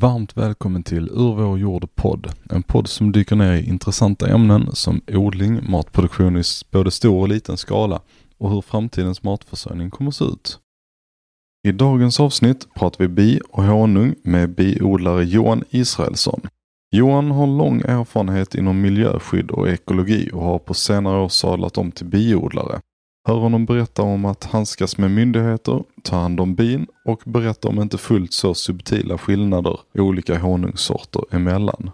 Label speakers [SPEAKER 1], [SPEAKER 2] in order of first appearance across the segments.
[SPEAKER 1] Varmt välkommen till Ur vår jord podd. En podd som dyker ner i intressanta ämnen som odling, matproduktion i både stor och liten skala och hur framtidens matförsörjning kommer att se ut. I dagens avsnitt pratar vi bi och honung med biodlare Johan Israelsson. Johan har lång erfarenhet inom miljöskydd och ekologi och har på senare år sadlat om till biodlare. Hör honom berätta om att handskas med myndigheter, ta hand om bin och berätta om inte fullt så subtila skillnader olika honungssorter emellan.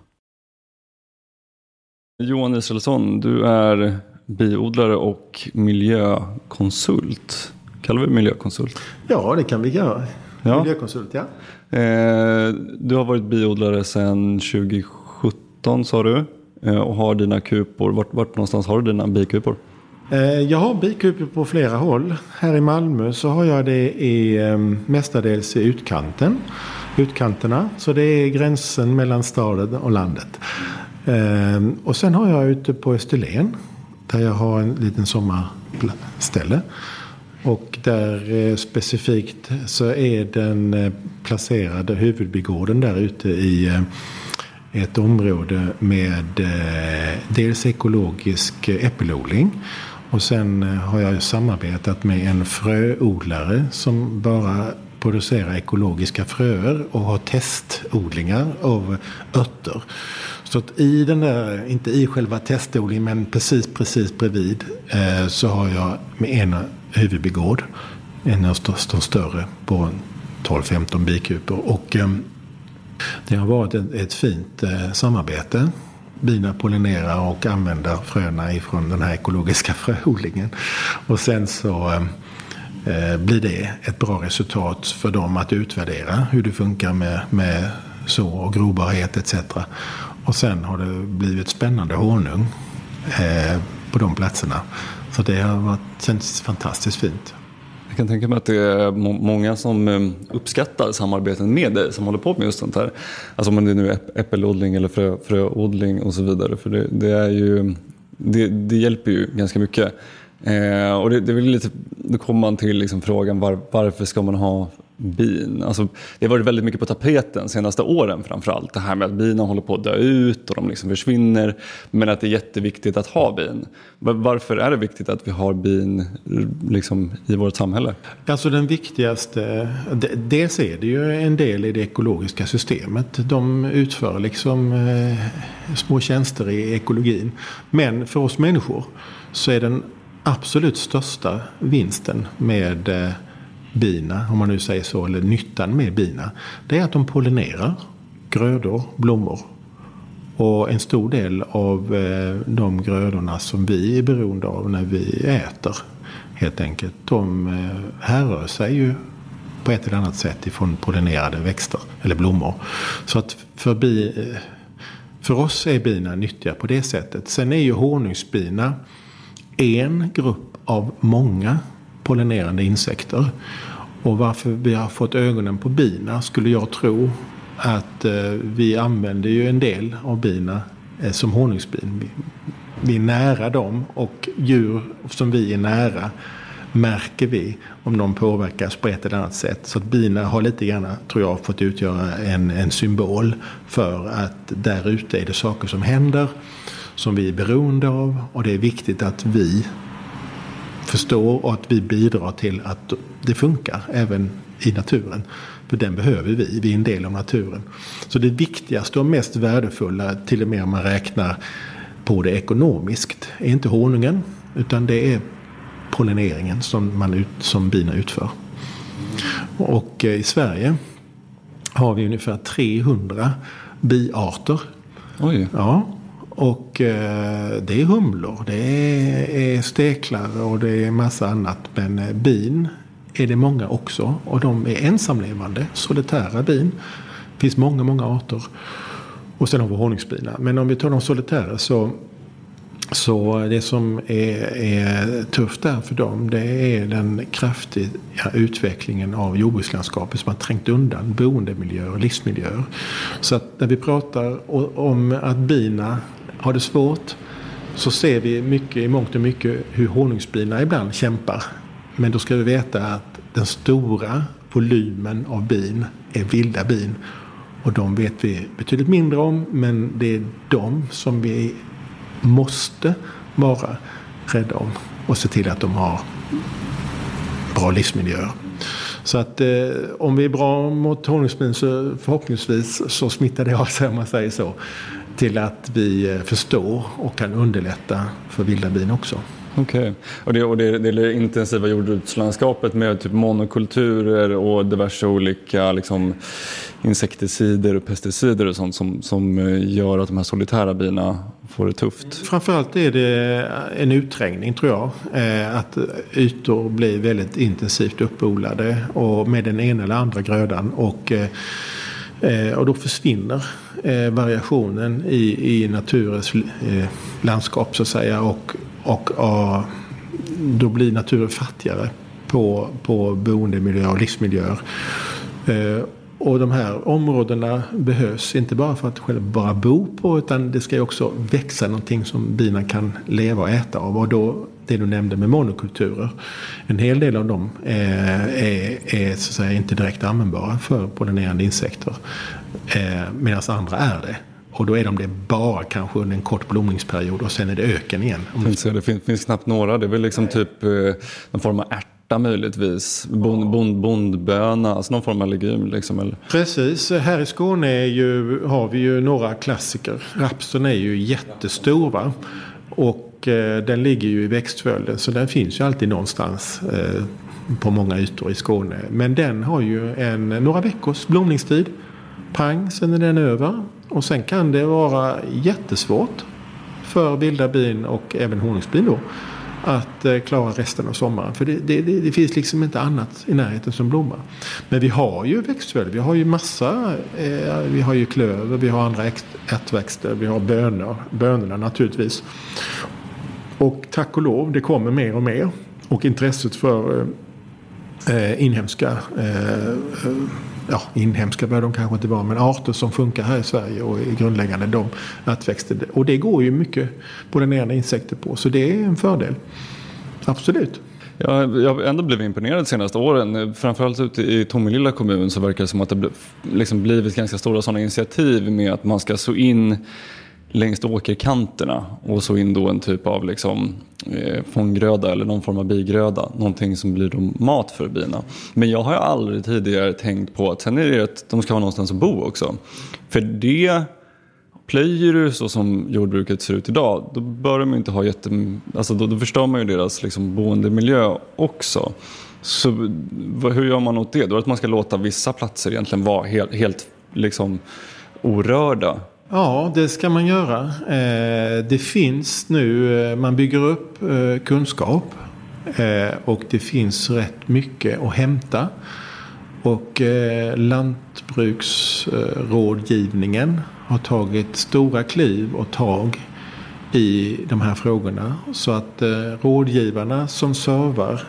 [SPEAKER 1] Johan Israelsson, du är biodlare och miljökonsult. Kallar vi miljökonsult?
[SPEAKER 2] Ja, det kan vi göra. Ja. Miljökonsult, ja.
[SPEAKER 1] Eh, du har varit biodlare sedan 2017 sa du. Eh, och har dina kupor. Vart, vart någonstans har du dina bikupor?
[SPEAKER 2] Eh, jag har bikupor på flera håll. Här i Malmö så har jag det i, ehm, mestadels i utkanten. Utkanterna. Så det är gränsen mellan staden och landet. Ehm, och sen har jag ute på Österlen. Där jag har en liten sommarställe. Och där eh, specifikt så är den eh, placerade huvudbygården där ute i ett område med dels ekologisk äppelodling och sen eh, har jag samarbetat med en fröodlare som bara producerar ekologiska fröer och har testodlingar av örter. Så att i den där, inte i själva testodlingen men precis precis bredvid eh, så har jag med en huvudbegård, en av de större på 12-15 bikupor. Och ehm, det har varit ett, ett fint eh, samarbete bina pollinerar och använder fröna ifrån den här ekologiska fröodlingen. Och sen så eh, eh, blir det ett bra resultat för dem att utvärdera hur det funkar med, med så och grobarhet etc. Och sen har det blivit spännande honung eh, på de platserna. Så det har varit, känts fantastiskt fint.
[SPEAKER 1] Jag kan tänka mig att det är många som eh, uppskattar samarbeten med dig som håller på med just sånt här. Alltså om det nu är äppelodling eller frö, fröodling och så vidare. För det, det är ju, det, det, hjälper ju ganska mycket. Eh, och det, det, är lite, då kommer man till liksom frågan var, varför ska man ha bin. Alltså, det har varit väldigt mycket på tapeten de senaste åren framförallt. Det här med att bina håller på att dö ut och de liksom försvinner. Men att det är jätteviktigt att ha bin. Varför är det viktigt att vi har bin liksom, i vårt samhälle?
[SPEAKER 2] Alltså den viktigaste, dels är det ju en del i det ekologiska systemet. De utför liksom eh, små tjänster i ekologin. Men för oss människor så är den absolut största vinsten med eh, bina, om man nu säger så, eller nyttan med bina, det är att de pollinerar grödor, blommor. Och en stor del av eh, de grödorna som vi är beroende av när vi äter, helt enkelt, de eh, härrör sig ju på ett eller annat sätt ifrån pollinerade växter eller blommor. Så att för, bi, eh, för oss är bina nyttiga på det sättet. Sen är ju honungsbina en grupp av många pollinerande insekter. Och varför vi har fått ögonen på bina skulle jag tro att eh, vi använder ju en del av bina eh, som honungsbin. Vi, vi är nära dem och djur som vi är nära märker vi om de påverkas på ett eller annat sätt. Så att bina har lite grann, tror jag, fått utgöra en, en symbol för att där ute är det saker som händer som vi är beroende av och det är viktigt att vi förstår och att vi bidrar till att det funkar även i naturen. För den behöver vi, vi är en del av naturen. Så det viktigaste och mest värdefulla, till och med om man räknar på det ekonomiskt, är inte honungen utan det är pollineringen som, man ut, som bina utför. Och eh, i Sverige har vi ungefär 300 biarter.
[SPEAKER 1] Oj.
[SPEAKER 2] Ja, och eh, det är humlor, det är, steklar och det är massa annat. Men eh, bin är det många också. Och de är ensamlevande, solitära bin. Det finns många, många arter. Och sen har vi honungsbina. Men om vi tar de solitära så så det som är, är, tufft där för dem det är den kraftiga utvecklingen av jordbrukslandskapet som har trängt undan boendemiljöer och livsmiljöer. Så att när vi pratar om att bina har det svårt så ser vi mycket, i mångt och mycket hur honungsbina ibland kämpar. Men då ska vi veta att den stora volymen av bin är vilda bin. Och de vet vi betydligt mindre om men det är de som vi måste vara rädda om och se till att de har bra livsmiljöer. Så att eh, om vi är bra mot honungsbin så förhoppningsvis så smittar det av sig om man säger så. Till att vi eh, förstår och kan underlätta för vilda bin också.
[SPEAKER 3] Okej. Okay. Och, det, och det, det intensiva jordbrukslandskapet med typ monokulturer och diverse olika liksom, insekticider och pesticider och sånt som, som eh, gör att de här solitära bina får det tufft?
[SPEAKER 2] Framförallt är det en utträngning tror jag. Eh, att ytor blir väldigt intensivt uppodlade och med den ena eller andra grödan. Och, eh, Eh, och då försvinner eh, variationen i, i naturens eh, landskap så att säga. Och, och då blir naturen fattigare på, på boendemiljöer och livsmiljöer. Och de här områdena behövs inte bara för att själv bara bo på utan det ska ju också växa någonting som bina kan leva och äta av. Och då det du nämnde med monokulturer. En hel del av dem är, är, är så säga inte direkt användbara för pollinerande insekter. Eh, Medan andra är det. Och då är de det bara kanske under en kort blomningsperiod och sen är det öken igen.
[SPEAKER 3] Det finns, finns knappt några. Det är väl liksom typ eh, någon form av ärt ärta möjligtvis. Bond, bond, bondböna, alltså någon form av legum. Liksom, eller?
[SPEAKER 2] Precis, här i Skåne är ju, har vi ju några klassiker. Rapsen är ju jättestor va? Och eh, den ligger ju i växtföljden så den finns ju alltid någonstans. Eh, på många ytor i Skåne. Men den har ju en, några veckors blomningstid. Pang, sen är den över. Och sen kan det vara jättesvårt för vilda bin och även honungsbin då att eh, klara resten av sommaren. För det, det, det, finns liksom inte annat i närheten som blommar. Men vi har ju växtföljd, Vi har ju massa. Eh, vi har ju klöver, vi har andra ärtväxter, vi har bönor. Bönorna naturligtvis. Och tack och lov, det kommer mer och mer. Och intresset för eh, eh inhemska eh, eh, ja, inhemska behöver de kanske inte vara, men arter som funkar här i Sverige och är grundläggande de nattväxter. Och det går ju mycket pollinerande insekter på, så det är en fördel. Absolut.
[SPEAKER 3] Ja, jag har ändå blivit imponerad de senaste åren. Framförallt ute i Tomelilla kommun så verkar det som att det liksom blivit ganska stora sådana initiativ med att man ska så in längs åkerkanterna och så in då en typ av liksom, eh, fånggröda eller någon form av bigröda. Någonting som blir då mat för bina. Men jag har aldrig tidigare tänkt på att sen är det att de ska ha någonstans att bo också. För det plöjer du så som jordbruket ser ut idag då bör de inte ha jätte... Alltså då, då förstör man ju deras liksom, boendemiljö också. Så hur gör man åt det? Då är det att man ska låta vissa platser egentligen vara helt, helt liksom, orörda
[SPEAKER 2] Ja, det ska man göra. Eh, det finns nu, eh, man bygger upp eh, kunskap och det finns rätt mycket att hämta. Och lantbruksrådgivningen har tagit stora kliv och tag i de här frågorna. Så att rådgivarna som servar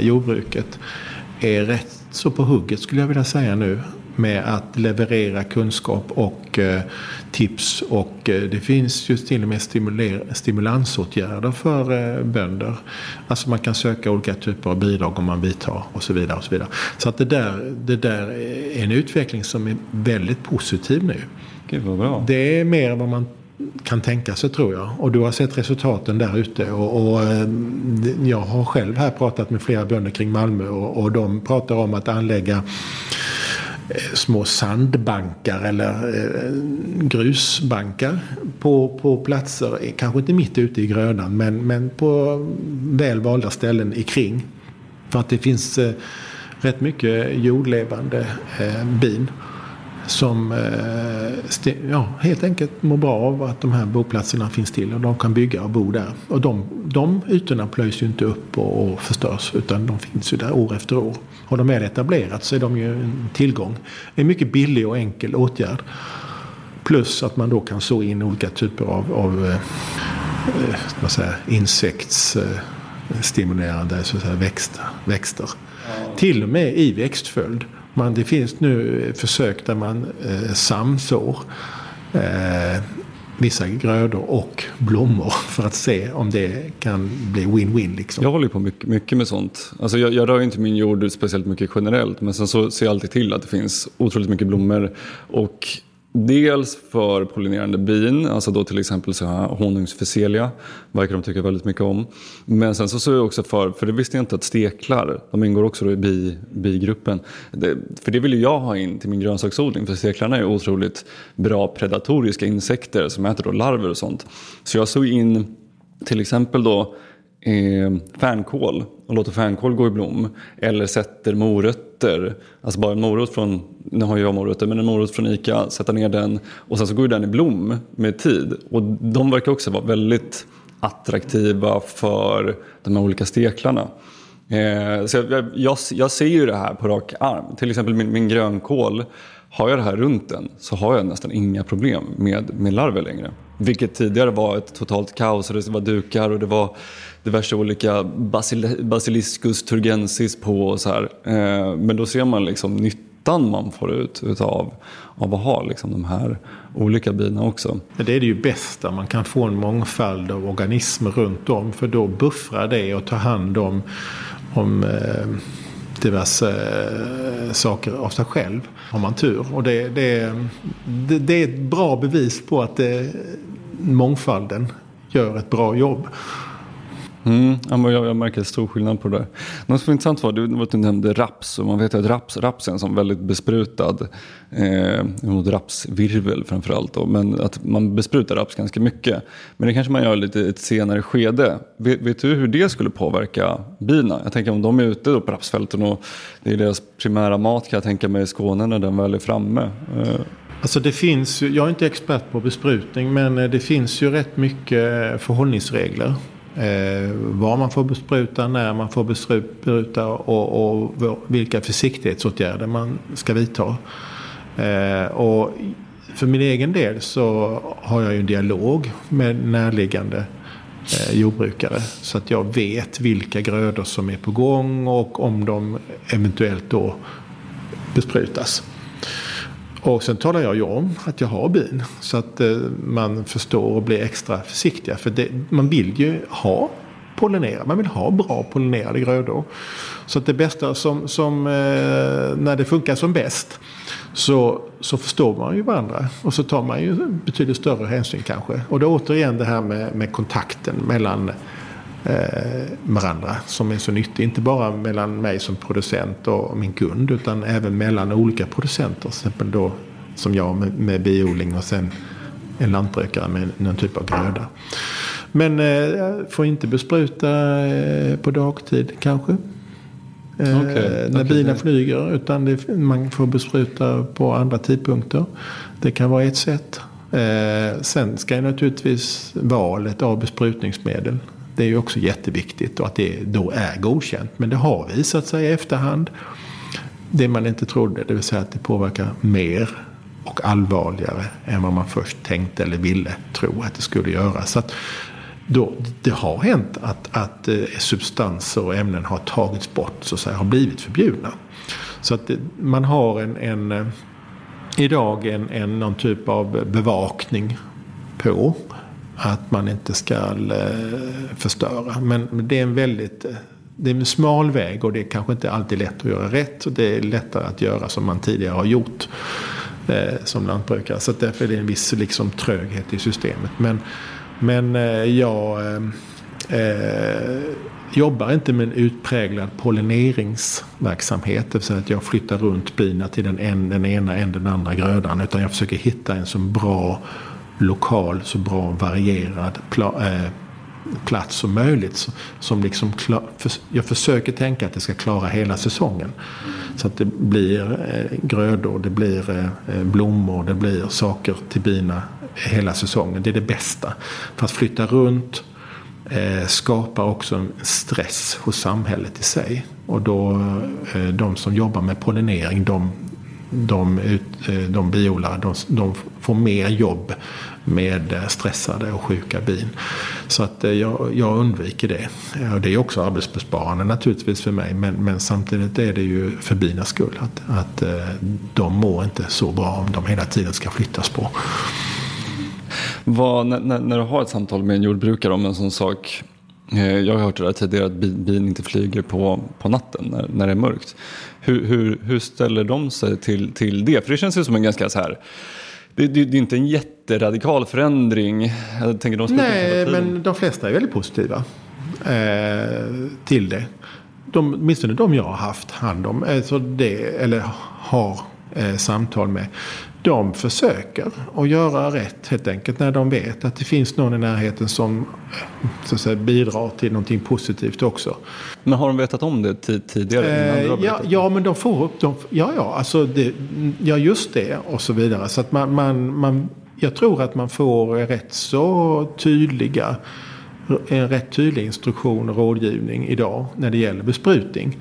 [SPEAKER 2] jordbruket är rätt så på hugget skulle jag vilja säga nu med att leverera kunskap och eh, tips. Och eh, det finns ju till och med stimulansåtgärder för eh, bönder. Alltså man kan söka olika typer av bidrag om man vidtar och så vidare. Och så vidare. så att det där, det där är en utveckling som är väldigt positiv nu.
[SPEAKER 3] Gud vad bra.
[SPEAKER 2] Det är mer vad man kan tänka sig tror jag. Och du har sett resultaten där ute. Och, och, jag har själv här pratat med flera bönder kring Malmö och, och de pratar om att anlägga Eh, Eh, små sandbankar eller eh, grusbankar på, på platser, kanske inte mitt ute i grödan men, men på väl valda ställen i kring. För att det finns eh, rätt mycket jordlevande bin som eh, ja, helt enkelt mår bra av att de här boplatserna finns till och de kan bygga och bo där. Och de, de ytorna plöjs ju inte upp och, och förstörs utan de finns ju där år efter år. Har de väl etablerat så är de ju en tillgång. En mycket billig och enkel åtgärd. Plus att man då kan så in olika typer av, av eh, vad säger, insektsstimulerande så att säga, växter. växter. Till och med i växtföljd. Men det finns nu eh, försök där man eh, samsår eh, vissa grödor och blommor för att se om det kan bli win-win. Liksom.
[SPEAKER 3] Jag håller på mycket, mycket med sånt. Alltså jag, jag rör inte min jord speciellt mycket generellt men sen så ser jag alltid till att det finns otroligt mycket blommor. Och Dels för pollinerande bin, alltså då till exempel så här honungsfeselia, verkar de tycka väldigt mycket om. Men sen så, såg jag också för, för det visste jag inte att steklar, de ingår också i bi, bigruppen. Det, för det vill ju jag ha in till min grönsaksodling, för steklarna är otroligt bra predatoriska insekter som äter då larver och sånt. Så jag såg in till exempel då eh, fänkål och låter fänkål gå i blom. Eller sätter morötter, alltså bara en morot från, nu har jag morötter, men en morot från ICA, sätta ner den och sen så går den i blom med tid. Och de verkar också vara väldigt attraktiva för de här olika steklarna. Eh, så jag, jag, jag, ser ju det här på rak arm. Till exempel min, min grönkål, har jag det här runt den så har jag nästan inga problem med, med larver längre. Vilket tidigare var ett totalt kaos och det var dukar och det var diverse olika basil basiliscus turgensis på och så här. Eh, men då ser man liksom nyttan man får ut utav av att ha liksom de här olika bina också.
[SPEAKER 2] Det är det ju bästa, man kan få en mångfald av organismer runt om för då buffrar det och tar hand om, om eh, diverse eh, saker av sig själv. Har man tur. Och det, det, det, det är ett bra bevis på att det, mångfalden gör ett bra jobb.
[SPEAKER 3] Mm, jag, jag märker stor skillnad på det där. Något som är intressant var att du nämnde raps. Och man vet att raps, raps är en sån väldigt besprutad eh, mot rapsvirvel framförallt. Då, men att man besprutar raps ganska mycket. Men det kanske man gör lite i ett senare skede. Vet, vet, du hur det skulle påverka bina? Jag tänker om de är ute då på rapsfälten och det är deras primära mat kan jag tänka mig i Skåne när den väl är framme. Eh.
[SPEAKER 2] Alltså det finns jag är inte expert på besprutning men eh, det finns ju rätt mycket förhållningsregler Eh, man får bespruta, när man får bespruta och, och vilka försiktighetsåtgärder man ska vidta. Eh, och för min egen del så har jag ju en dialog med närliggande eh, jordbrukare. Så att jag vet vilka grödor som är på gång och om de eventuellt då besprutas. Och sen talar jag ju om att jag har bin. Så att eh, man förstår och blir extra försiktiga. För det, man vill ju ha pollinera. Man vill ha bra pollinerade grödor. Så att det bästa som, som eh, när det funkar som bäst så, så förstår man ju varandra. Och så tar man ju betydligt större hänsyn kanske. Och då återigen det här med, med kontakten mellan varandra som är så nyttig. Inte bara mellan mig som producent och min kund utan även mellan olika producenter. Till exempel då som jag med, med biodling och sen en lantbrukare med någon typ av gröda. Men eh, får inte bespruta eh, på dagtid kanske. Eh, okay, när bina flyger. Utan det, man får bespruta på andra tidpunkter. Det kan vara ett sätt. Eh, sen ska ju naturligtvis valet av besprutningsmedel det är ju också jätteviktigt och att det då är godkänt. Men det har visat sig i efterhand det man inte trodde. Det vill säga att det påverkar mer och allvarligare än vad man först tänkte eller ville tro att det skulle göra. Så att då, det har hänt att, att eh, substanser och ämnen har tagits bort, så att säga, har blivit förbjudna. Så att man har en, en eh, idag en, en, någon typ av bevakning på att man inte ska eh, förstöra. Men det är en väldigt eh, det är en smal väg och det är kanske inte alltid lätt att göra rätt. Och det är lättare att göra som man tidigare har gjort eh, som lantbrukare. Så därför är det en viss liksom, tröghet i systemet. Men, men eh, jag eh, eh, jobbar inte med en utpräglad pollineringsverksamhet. Det vill säga att jag flyttar runt bina till den, en, den ena än den andra grödan. Utan jag försöker hitta en så bra lokal, så bra varierad eh, plats som möjligt. Som liksom jag försöker tänka att det ska klara hela säsongen. Så att det blir eh, grödor, det blir eh, eh, blommor, det blir saker till bina hela säsongen. Det är det bästa. För att flytta runt eh, skapar också en stress hos samhället i sig. Och då eh, de som jobbar med pollinering, de, de, de biodlare, de, de får mer jobb med eh, stressade och sjuka bin. Så att eh, jag, jag undviker det. Och det är också arbetsbesparande naturligtvis för mig. Men, men samtidigt är det ju för binas skull. Att, att eh, de mår inte så bra om de hela tiden ska flyttas på.
[SPEAKER 3] Vad, när, när du har ett samtal med en jordbrukare om en sån sak jag har hört det där tidigare att bin inte flyger på, på natten när, när det är mörkt. Hur, hur, hur ställer de sig till, till det? För det känns ju som en ganska så här det, det, det, är inte en jätteradikal förändring. Jag tänker de
[SPEAKER 2] Nej, men de flesta är väldigt positiva eh, till det. De, åtminstone de jag har haft hand om, alltså det, eller har eh, samtal med. De försöker att göra rätt helt enkelt när de vet att det finns någon i närheten som så att säga, bidrar till någonting positivt också.
[SPEAKER 3] Men har de vetat om det tidigare?
[SPEAKER 2] Eh, ja, ja, men de får upp de, Ja, ja, alltså det, ja, just det och så vidare. Så att man, man, man, jag tror att man får rätt så tydliga en rätt tydlig instruktion och rådgivning idag när det gäller besprutning.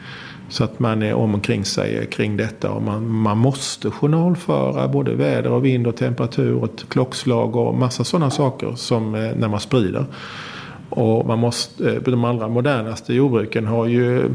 [SPEAKER 2] Så att man är omkring sig kring detta och man, man måste journalföra både väder och vind och temperatur och klockslag och massa sådana saker som eh, när man sprider. Och man måste, eh, de allra modernaste jordbruken har ju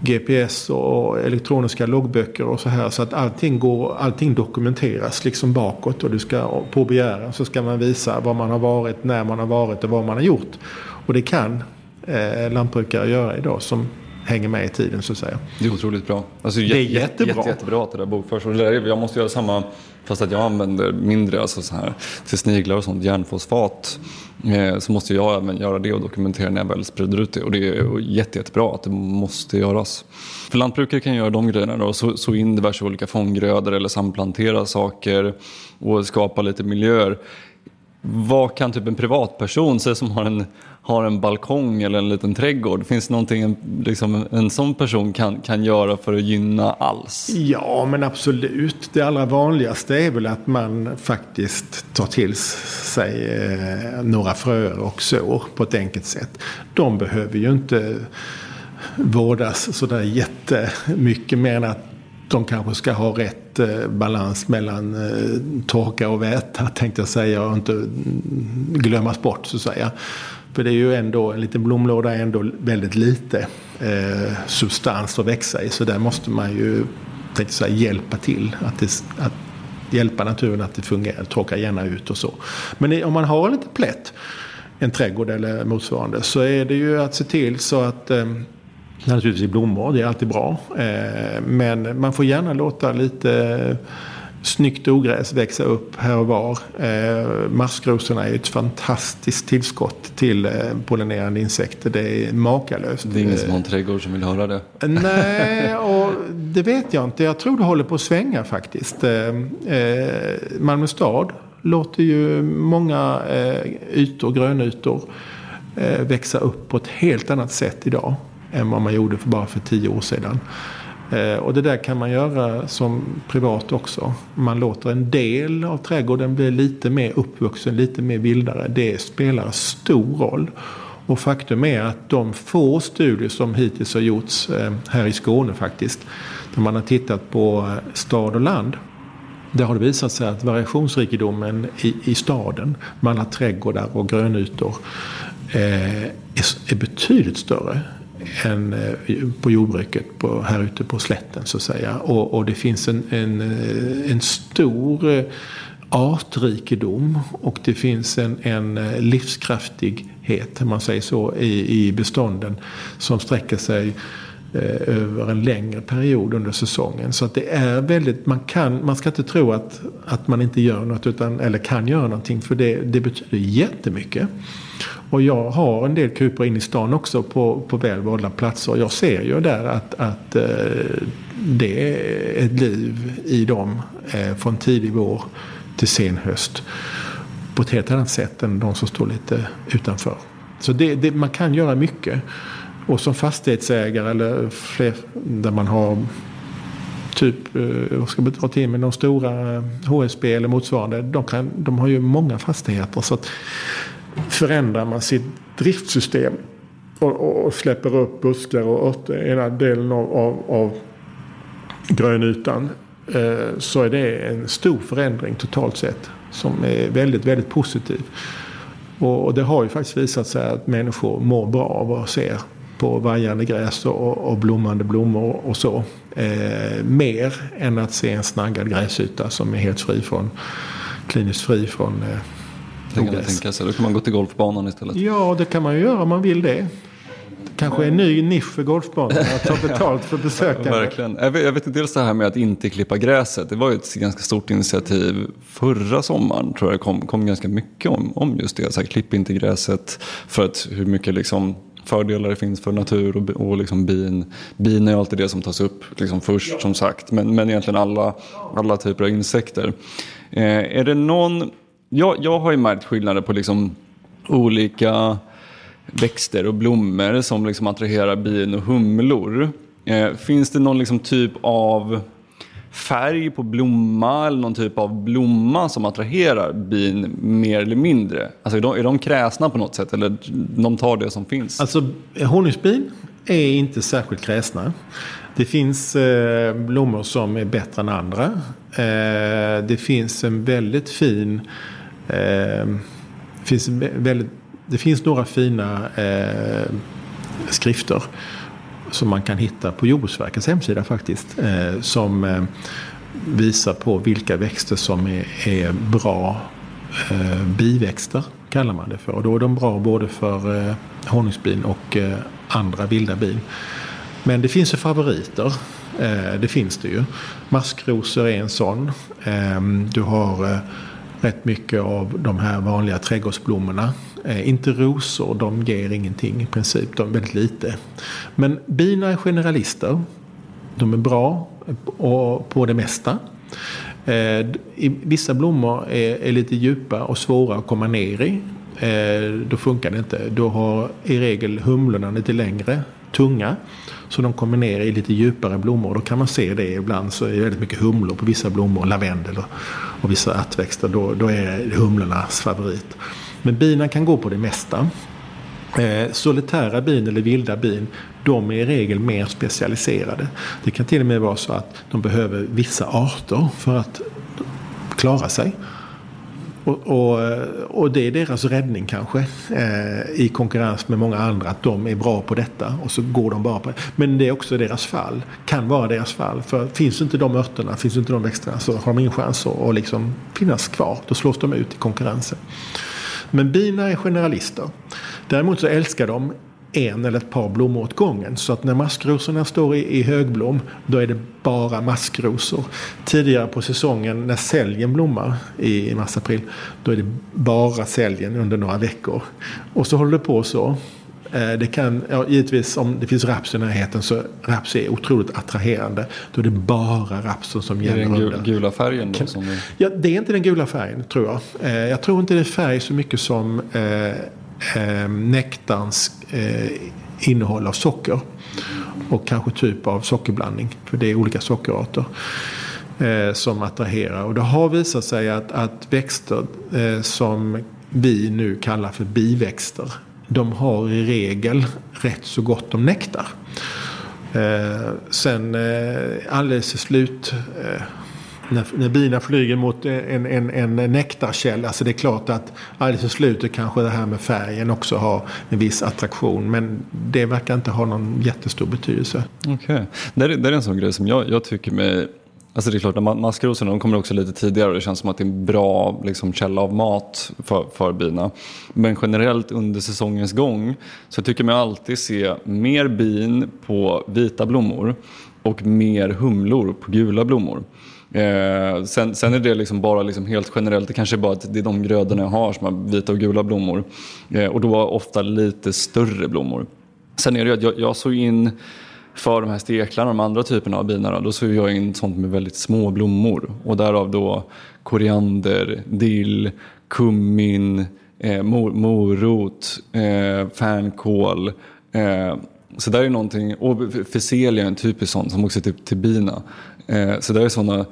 [SPEAKER 2] GPS och elektroniska loggböcker och så här. Så att allting, går, allting dokumenteras liksom bakåt. Och du ska, på begäran så ska man visa var man har varit, när man har varit och vad man har gjort. Och det kan eh, lantbrukare göra idag som hänger med i tiden så att säga.
[SPEAKER 3] Det är otroligt bra. Alltså,
[SPEAKER 2] det är jättebra.
[SPEAKER 3] Jätte, jättebra att det där bokförs. Jag måste göra samma fast att jag använder mindre alltså så här, till sniglar och sånt, järnfosfat. Eh, så måste jag även göra det och dokumentera när jag väl sprider ut det. Och det är jätte, jättebra att det måste göras. För lantbrukare kan göra de grejerna då, så, så in diverse olika fånggrödor eller samplantera saker och skapa lite miljöer. Vad kan typ en privatperson, säg som har en, har en balkong eller en liten trädgård, finns det någonting en, liksom, en sån person kan, kan göra för att gynna alls?
[SPEAKER 2] Ja, men absolut. Det allra vanligaste är väl att man faktiskt tar till sig eh, några fröer och sår på ett enkelt sätt. De behöver ju inte vårdas sådär jättemycket mer än att de kanske ska ha rätt eh, balans mellan eh, torka och väta tänkte jag säga och inte mm, glömmas bort så att säga. För det är ju ändå, en liten blomlåda är ändå väldigt lite eh, substans att växa i. Så där måste man ju, tänkte säga, hjälpa till. Att, det, att hjälpa naturen att det fungerar. Torka gärna ut och så. Men om man har en liten plätt, en trädgård eller motsvarande, så är det ju att se till så att eh, Naturligtvis i blommor, det är alltid bra. Eh, men man får gärna låta lite snyggt ogräs växa upp här och var. Eh, maskrosorna är ett fantastiskt tillskott till eh, pollinerande insekter. Det är makalöst.
[SPEAKER 3] Det är ingen som har en trädgård som vill höra det.
[SPEAKER 2] Nej, och det vet jag inte. Jag tror det håller på att svänga faktiskt. Malmö stad låter ju många ytor, grönytor, växa upp på ett helt annat sätt idag än vad man gjorde för bara för tio år sedan. Eh, och det där kan man göra som privat också. Man låter en del av trädgården bli lite mer uppvuxen, lite mer vildare. Det spelar stor roll. Och faktum är att de få studier som hittills har gjorts eh, här i Skåne faktiskt. Där man har tittat på eh, stad och land. Där har det visat sig att variationsrikedomen i, i staden, med alla trädgårdar och grönytor, eh, är, är betydligt större än eh, på jordbruket på, här ute på slätten så att säga. Och, och det finns en, en, eh, en stor eh, artrikedom och det finns en, en livskraftighet, om man säger så, i, i bestånden som sträcker sig Eh, över en längre period under säsongen. Så att det är väldigt, man, kan, man ska inte tro att, att man inte gör något utan, eller kan göra någonting för det, det betyder jättemycket. Och jag har en del kupor in i stan också på, på väl valda platser. Jag ser ju där att, att eh, det är ett liv i dem eh, från tidig vår till sen höst. På ett helt annat sätt än de som står lite utanför. Så det, det, man kan göra mycket. Och som fastighetsägare eller fler där man har typ, eh, vad ska man ta till med, de stora eh, HSB eller motsvarande. De, kan, de har ju många fastigheter. Så att förändrar man sitt driftsystem och, och släpper upp buskar och örter i ena delen av, av, av grönytan eh, så är det en stor förändring totalt sett som är väldigt, väldigt positiv. Och, och det har ju faktiskt visat sig att människor mår bra av att se på vajande gräs och, och blommande blommor och så. Eh, mer än att se en snaggad gräsyta som är helt fri från, kliniskt fri från eh,
[SPEAKER 3] Det kan jag tänka sig. Då kan man gå till golfbanan istället.
[SPEAKER 2] Ja, det kan man ju göra om man vill det. Kanske en ny nisch för golfbanor att ta betalt för besökare.
[SPEAKER 3] Verkligen. Jag vet, jag vet dels det här med att inte klippa gräset. Det var ju ett ganska stort initiativ förra sommaren. tror jag det kom, kom ganska mycket om, om just det. Så här, klipp inte gräset för att hur mycket liksom fördelar det finns för natur och, och liksom bin. Bin är alltid det som tas upp liksom först som sagt. Men, men egentligen alla, alla typer av insekter. Eh, är det någon... Jag, jag har ju märkt skillnader på liksom olika växter och blommor som liksom attraherar bin och humlor. Eh, finns det någon liksom typ av färg på blomma eller någon typ av blomma som attraherar bin mer eller mindre? Alltså är de, är de kräsna på något sätt eller de tar det som finns?
[SPEAKER 2] Alltså honungsbin är inte särskilt kräsna. Det finns eh, blommor som är bättre än andra. Eh, det finns en väldigt fin eh, finns väldigt det finns några fina eh, skrifter som man kan hitta på Jordbruksverkets hemsida faktiskt. Eh, som eh, visar på vilka växter som är, är bra eh, biväxter kallar man det för. Och då är de bra både för eh, honungsbin och eh, andra vilda bin. Men det finns ju favoriter. Eh, det finns det ju. Maskrosor är en sån. Eh, du har rätt mycket av de här vanliga trädgårdsblommorna. Eh, inte rosor, de ger ingenting i princip. De är väldigt lite. Men bina är generalister. De är bra på det mesta. Eh, vissa blommor är, lite djupa och svåra att komma ner i. Eh, då funkar det inte. Då har i regel humlorna lite längre tunga. Så de kommer ner i lite djupare blommor. Då kan man se det ibland så är det väldigt mycket humlor på vissa blommor. Lavendel och, och vissa ärtväxter. Då, då är humlornas favorit. Men bina kan gå på det mesta. Eh, solitära bin eller vilda bin, de är i regel mer specialiserade. Det kan till och med vara så att de behöver vissa arter för att klara sig. Och, och, eh, och, det är deras räddning kanske eh, i konkurrens med många andra att de är bra på detta och så går de bara på det. Men det är också deras fall, kan vara deras fall. För finns inte de örterna, finns inte de växterna så har de ingen chans att, att liksom finnas kvar. Då slås de ut i konkurrensen. Men bina är generalister. Däremot så älskar de en eller ett par blommor åt gången. Så att när maskrosorna står i, i högblom då är det bara maskrosor. Tidigare på säsongen när säljen blommar i, i mars-april då är det bara säljen under några veckor. Och så håller det på så. Eh, det kan, ja, givetvis om det finns raps i närheten så raps är otroligt attraherande. Då är det bara rapsen som gäller. Är
[SPEAKER 3] det den gula färgen då? Som
[SPEAKER 2] Ja, det är inte den gula färgen tror jag. Eh, jag tror inte det är färg så mycket som eh, eh, nektarns eh, innehåll av socker. Och kanske typ av sockerblandning. För det är olika sockerarter eh, som attraherar. Och det har visat sig att, att växter eh, som vi nu kallar för biväxter de har i regel rätt så gott om nektar. Eh, sen eh, alldeles i slut eh, när, när bina flyger mot en, en, en nektarkälla. Alltså det är klart att alldeles i slutet kanske det här med färgen också har en viss attraktion. Men det verkar inte ha någon jättestor betydelse.
[SPEAKER 3] Okej, okay. det, det, är en sån grej som jag, jag tycker mig Alltså det är klart, maskrosorna de kommer också lite tidigare och det känns som att det är en bra liksom, källa av mat för, för bina. Men generellt under säsongens gång så tycker man alltid se mer bin på vita blommor och mer humlor på gula blommor. Eh, sen, sen, är det liksom bara liksom helt generellt, det kanske är bara att det är de grödorna jag har som har vita och gula blommor. Eh, och då ofta lite större blommor. Sen är det ju att jag, jag såg in för de här steklarna och de andra typerna av bina då såg jag in sånt med väldigt små blommor. Och därav då koriander, dill, kummin, eh, mor morot, eh, fänkål. Eh, så där är någonting, och fiselia är en typisk sån som också är typ till bina. Eh, så där är sådana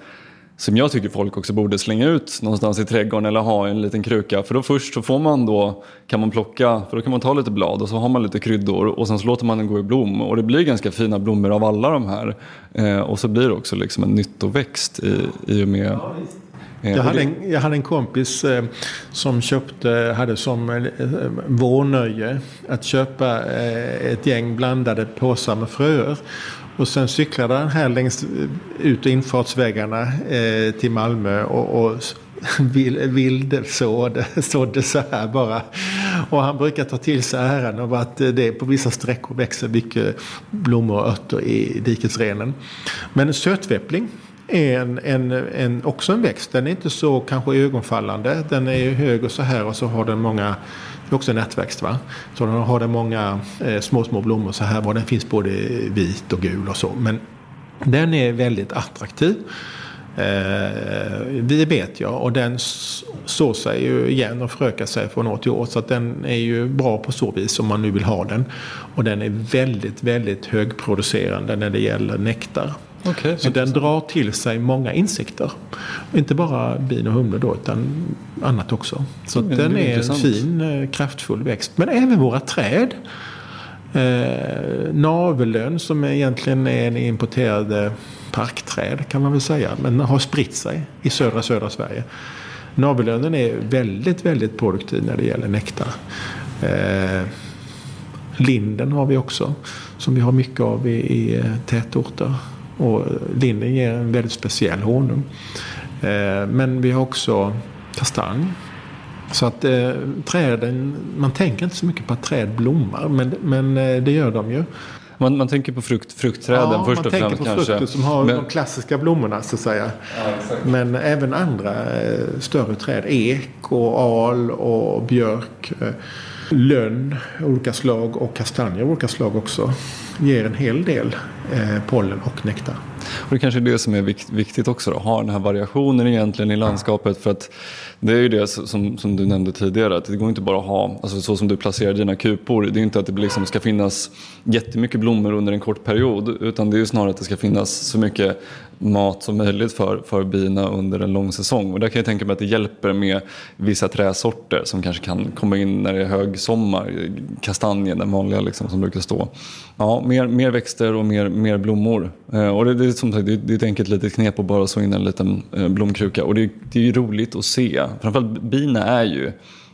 [SPEAKER 3] som jag tycker folk också borde slänga ut någonstans i trädgården eller ha i en liten kruka. För då först så får man då, kan man plocka, för då kan man ta lite blad och så har man lite kryddor och sen så låter man den gå i blom. Och det blir ganska fina blommor av alla de här. Eh, och så blir det också liksom en nyttoväxt i, i och med
[SPEAKER 2] eh, jag hade, en, jag hade en kompis eh, som köpte, hade som eh, vårnöje att köpa eh, ett gäng blandade påsar med fröer. Och sen cyklade han här längs eh, ut och infartsvägarna eh, till Malmö och, och vild sådde så här bara. Och han brukar ta till sig äran av att eh, det på vissa sträckor växer mycket blommor och örter i dikesrenen. Men sötväppling är en, en, en, också en växt. Den är inte så kanske ögonfallande. Den är hög och så här och så har den många det är också en nätväxt va. Så den har den många eh, små, små blommor så här var. Den finns både vit och gul och så. Men den är väldigt attraktiv. Eh, vi vet jag och den sår sig ju igen och förökar sig från år till år. Så att den är ju bra på så vis om man nu vill ha den. Och den är väldigt, väldigt högproducerande när det gäller nektar. Okay, så den drar till sig många insekter. Inte bara bin och humlor då utan annat också. Så mm, den är, är en fin eh, kraftfull växt. Men även våra träd. Eh, navellön som egentligen är en importerad parkträd kan man väl säga. Men har spritt sig i södra södra Sverige. Navellönen är väldigt, väldigt produktiv när det gäller nektar. Eh, linden har vi också. Som vi har mycket av i, i eh, tätorter. Och linden ger en väldigt speciell honung. Eh, men vi har också kastanj. Så att eh, träden, man tänker inte så mycket på att träd blommar. Men, men eh, det gör de ju.
[SPEAKER 3] Man, man tänker på frukt, fruktträden
[SPEAKER 2] ja,
[SPEAKER 3] först
[SPEAKER 2] och främst kanske. man tänker på frukter som har men... de klassiska blommorna så att säga. Ja, men även andra eh, större träd. Ek och al och björk. Lönn olika slag och kastanjer olika slag också. Ger en hel del eh, pollen och nektar.
[SPEAKER 3] Och det kanske är det som är viktigt också, att ha den här variationen egentligen i landskapet. För att det är ju det som, som du nämnde tidigare, att det går inte bara att ha, alltså så som du placerar dina kupor, det är inte att det liksom ska finnas jättemycket blommor under en kort period, utan det är ju snarare att det ska finnas så mycket mat som möjligt för, för bina under en lång säsong. Och där kan jag tänka mig att det hjälper med vissa träsorter som kanske kan komma in när det är hög sommar. Kastanjen, den vanliga liksom, som brukar stå. Ja, mer, mer växter och mer, mer blommor. Eh, och det, det, är som sagt, det, det är ett enkelt litet knep att bara så in en liten eh, blomkruka. Och det, det är ju roligt att se. Framförallt bina är ju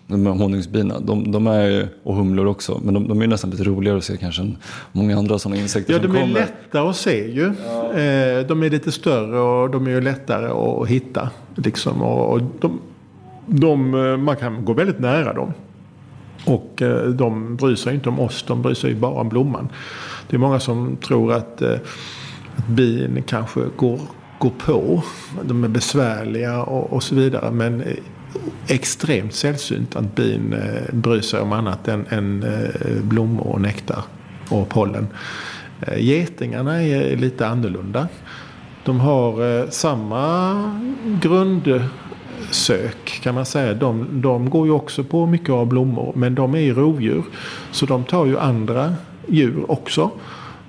[SPEAKER 3] de honungsbina, de, de, är, och humlor också, men de, de, är nästan lite roligare att se kanske än många andra sådana insekter
[SPEAKER 2] ja,
[SPEAKER 3] som kommer.
[SPEAKER 2] Ja, de är lättare att se ju. Ja. Eh, de är lite större och de är ju lättare att hitta. Liksom. Och de, de, eh, man kan gå väldigt nära dem. Och eh, de bryr sig inte om oss, de bryr sig bara om blomman. Det är många som tror att, att bin kanske går, går på. De är besvärliga och, och så vidare. Men eh, extremt sällsynt att bin eh, bryr sig om annat än, än eh, blommor och nektar och pollen. Eh, getingarna är lite annorlunda. De har eh, samma grundsök kan man säga. De, de går ju också på mycket av blommor men de är ju rovdjur. Så de tar ju andra djur också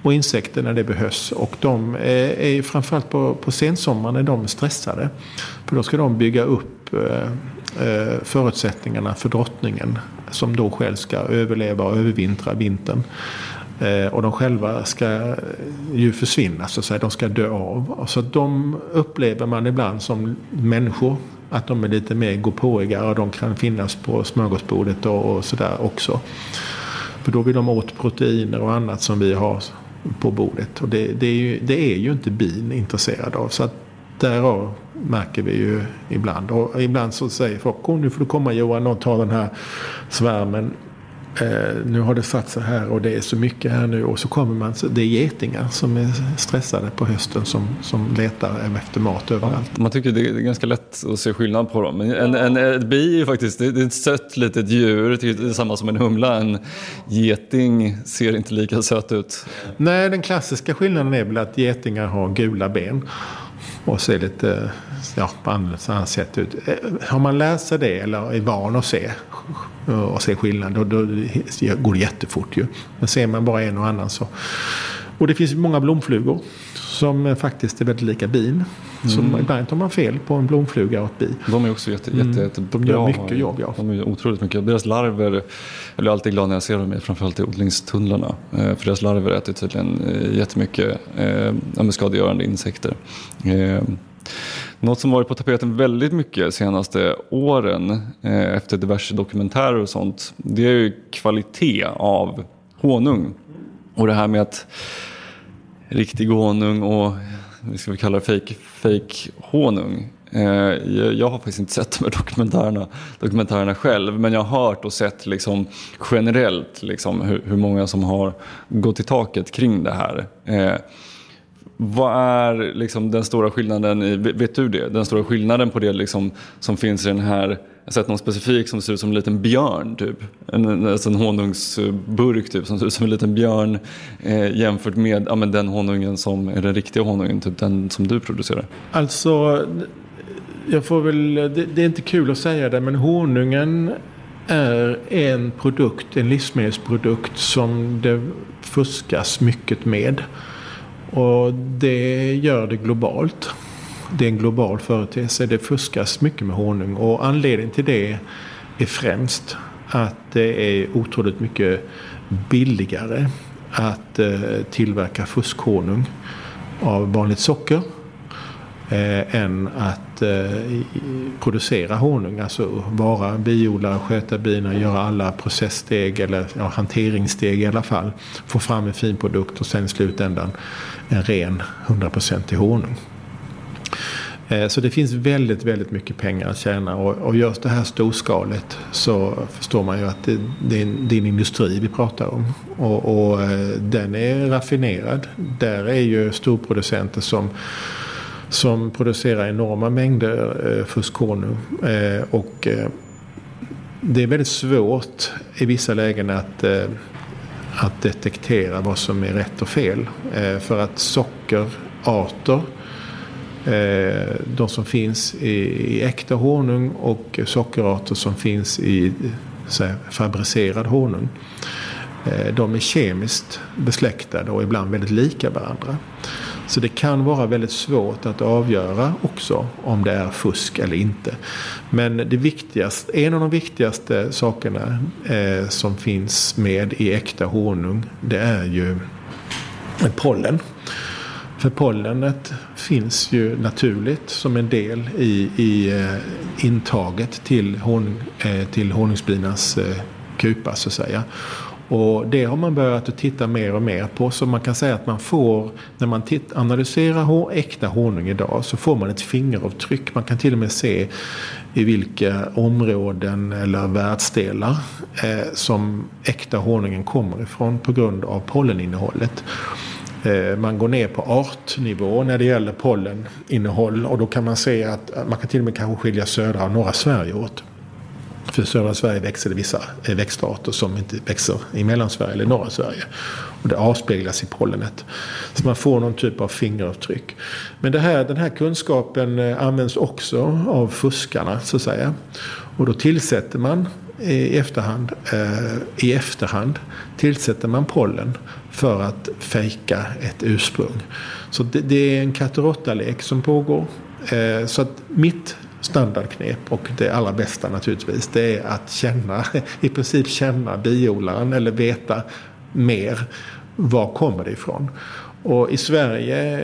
[SPEAKER 2] och insekter när det behövs. Och de är, framförallt på, på sensommaren är de stressade. För då ska de bygga upp eh, eh, förutsättningarna för drottningen som då själv ska överleva och övervintra vintern. Eh, och de själva ska ju försvinna, så att säga. de ska dö av. Så de upplever man ibland som människor. Att de är lite mer gåpåiga och de kan finnas på smörgåsbordet och, och sådär också. För då vill de åt proteiner och annat som vi har på bordet. Och det, det, är, ju, det är ju inte bin intresserad av. Så att därav märker vi ju ibland. Och ibland så säger folk, kom nu får du komma Johan och ta den här svärmen. Eh, nu har det satt sig här och det är så mycket här nu. Och så kommer man, det är getingar som är stressade på hösten som, som letar efter mat överallt.
[SPEAKER 3] Man tycker det är ganska lätt att se skillnad på dem. Men en, en, en bi är faktiskt det är ett sött litet djur, det är samma som en humla. En geting ser inte lika söt ut.
[SPEAKER 2] Nej, den klassiska skillnaden är väl att getingar har gula ben och ser lite ja, på annat sätt ut. Eh, har man lärt sig det eller är van att se och se skillnad då, då går det jättefort ju. Men ser man bara en och annan så. Och det finns många blomflugor som faktiskt är väldigt lika bin. Mm. Så ibland tar man fel på en blomfluga och ett bi.
[SPEAKER 3] De är också jätte, jätte,
[SPEAKER 2] mm. De gör mycket jobb ja.
[SPEAKER 3] De är otroligt mycket. Deras larver, jag blir alltid glad när jag ser dem, framförallt i odlingstunnlarna. Eh, för deras larver äter tydligen eh, jättemycket eh, skadegörande insekter. Något som varit på tapeten väldigt mycket senaste åren eh, efter diverse dokumentärer och sånt, det är ju kvalitet av honung. Och det här med att riktig honung och vi ska vi kalla det fake, fake honung. Eh, jag har faktiskt inte sett de här dokumentärerna, dokumentärerna själv men jag har hört och sett liksom generellt liksom hur, hur många som har gått i taket kring det här. Eh, vad är liksom den stora skillnaden, i, vet du det? Den stora skillnaden på det liksom, som finns i den här, jag har sett någon specifik som ser ut som en liten björn typ. En, alltså en honungsburk typ som ser ut som en liten björn eh, jämfört med ja, men den honungen som är den riktiga honungen, typ den som du producerar.
[SPEAKER 2] Alltså, jag får väl, det, det är inte kul att säga det men honungen är en produkt, en livsmedelsprodukt som det fuskas mycket med. Och det gör det globalt. Det är en global företeelse. Det fuskas mycket med honung och anledningen till det är främst att det är otroligt mycket billigare att eh, tillverka fuskhonung av vanligt socker eh, än att eh, producera honung. Alltså vara biodlare, sköta bina, göra alla processsteg eller ja, hanteringssteg i alla fall. Få fram en fin produkt och sen i slutändan en ren 100% honung. Eh, så det finns väldigt, väldigt mycket pengar att tjäna och, och görs det här storskaligt så förstår man ju att det, det, är, en, det är en industri vi pratar om. Och, och eh, den är raffinerad. Där är ju storproducenter som som producerar enorma mängder eh, fuskhonung. Eh, och eh, det är väldigt svårt i vissa lägen att, eh, att detektera vad som är rätt och fel. Eh, för att sockerarter, eh, de som finns i, i äkta honung och sockerarter som finns i här, fabricerad honung. Eh, de är kemiskt besläktade och ibland väldigt lika varandra. Så det kan vara väldigt svårt att avgöra också om det är fusk eller inte. Men det viktigaste, en av de viktigaste sakerna eh, som finns med i äkta honung det är ju pollen. För pollenet finns ju naturligt som en del i, i eh, intaget till, hon, eh, till honungsbinas eh, kupa så att säga. Och det har man börjat att titta mer och mer på. Så man kan säga att man får, när man titt, analyserar äkta honung idag så får man ett fingeravtryck. Man kan till och med se i vilka områden eller världsdelar eh, som äkta honungen kommer ifrån på grund av polleninnehållet. Eh, man går ner på artnivå när det gäller polleninnehåll och då kan man se att man kan till och med kanske skilja södra och norra Sverige åt. För södra Sverige växer det vissa eh, växtarter som inte växer i Mellansverige eller norra Sverige. Och det avspeglas i pollenet. Så man får någon typ av fingeravtryck. Men det här, den här kunskapen eh, används också av fuskarna så att säga. Och då tillsätter man eh, i efterhand, eh, i efterhand tillsätter man pollen för att fejka ett ursprung. Så det, det är en katt och lek som pågår. Eh, så att mitt standardknep och det allra bästa naturligtvis det är att känna, i princip känna biodlaren eller veta mer. Var kommer det ifrån? Och i Sverige,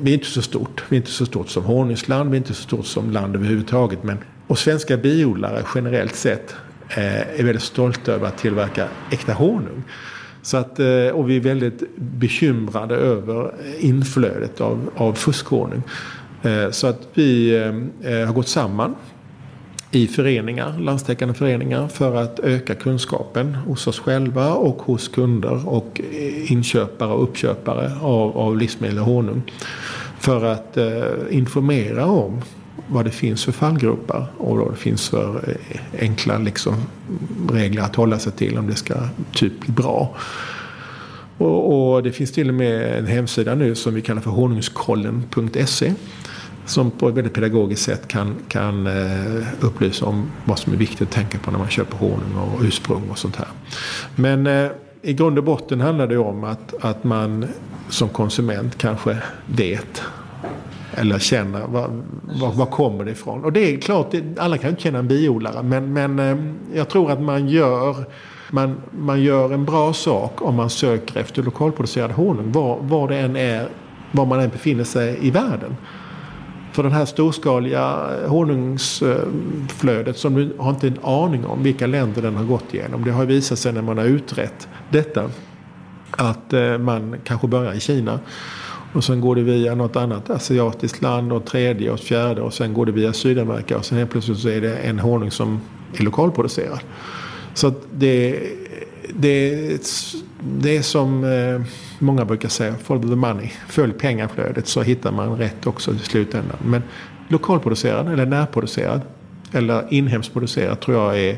[SPEAKER 2] vi är inte så stort. Vi är inte så stort som honungsland, vi är inte så stort som land överhuvudtaget. Men, och svenska biodlare generellt sett eh, är väldigt stolta över att tillverka äkta honung. Så att, eh, och vi är väldigt bekymrade över inflödet av, av fuskhonung. Eh, så att vi eh, eh, har gått samman i föreningar, landstäckande föreningar för att öka kunskapen hos oss själva och hos kunder och inköpare och uppköpare av, av livsmedel och honung. För att eh, informera om vad det finns för fallgropar och vad det finns för enkla liksom, regler att hålla sig till om det ska typ bli bra. Och, och, det finns till och med en hemsida nu som vi kallar för honungskollen.se som på ett väldigt pedagogiskt sätt kan, kan eh, upplysa om vad som är viktigt att tänka på när man köper honung och ursprung och sånt här. Men eh, i grund och botten handlar det om att, att man som konsument kanske vet eller känner var, var, var kommer det ifrån. Och det är klart, det, alla kan inte känna en biodlare men, men eh, jag tror att man gör man, man gör en bra sak om man söker efter lokalproducerad honung var, var det än är, var man än befinner sig i världen. För den här storskaliga eh, honungsflödet som du har inte en aning om vilka länder den har gått igenom. Det har visat sig när man har utrett detta att eh, man kanske börjar i Kina Och sen går det via något annat asiatiskt land och tredje och fjärde och sen går det via Sydamerika och sen helt plötsligt så är det en honung som är lokalproducerad. Så att det, det, det är som eh, många brukar säga, follow the money. Följ pengaflödet så hittar man rätt också i slutändan. Men lokalproducerad eller närproducerad eller inhemskt producerad tror jag är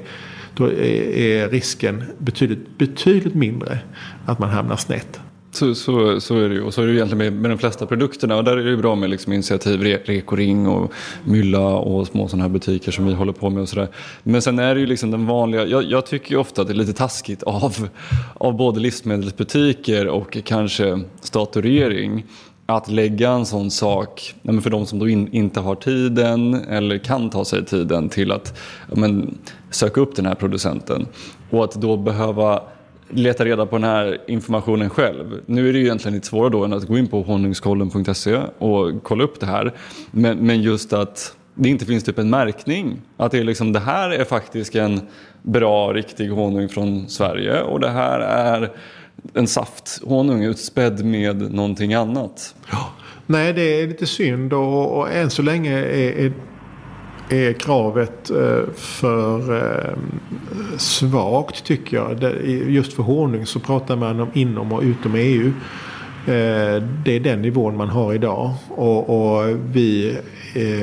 [SPEAKER 2] då är risken betydligt, betydligt mindre att man hamnar snett.
[SPEAKER 3] Så, så, så är det ju. Och så är det ju egentligen med, med de flesta produkterna. Och där är det bra med liksom initiativ, Re, Rekoring och Mylla och små sådana här butiker som vi håller på med och sådär. Men sen är det ju liksom den vanliga, jag, jag, tycker ju ofta att det är lite taskigt av, av både livsmedelsbutiker och kanske stat och regering att lägga en sån sak, för de som då in, inte har tiden eller kan ta sig tiden till att men, söka upp den här producenten. Och att då behöva leta reda på den här informationen själv. Nu är det ju egentligen lite svårare då än att gå in på honungskollen.se och kolla upp det här. Men, men just att det inte finns typ en märkning. Att det är liksom, det här är faktiskt en bra, riktig honung från Sverige och det här är en safthonung utspädd med någonting annat.
[SPEAKER 2] Ja. Nej, det är lite synd och, och än så länge är, är, är kravet eh, för eh, svagt tycker jag. Just för honung så pratar man om inom och utom EU. Eh, det är den nivån man har idag. Och, och vi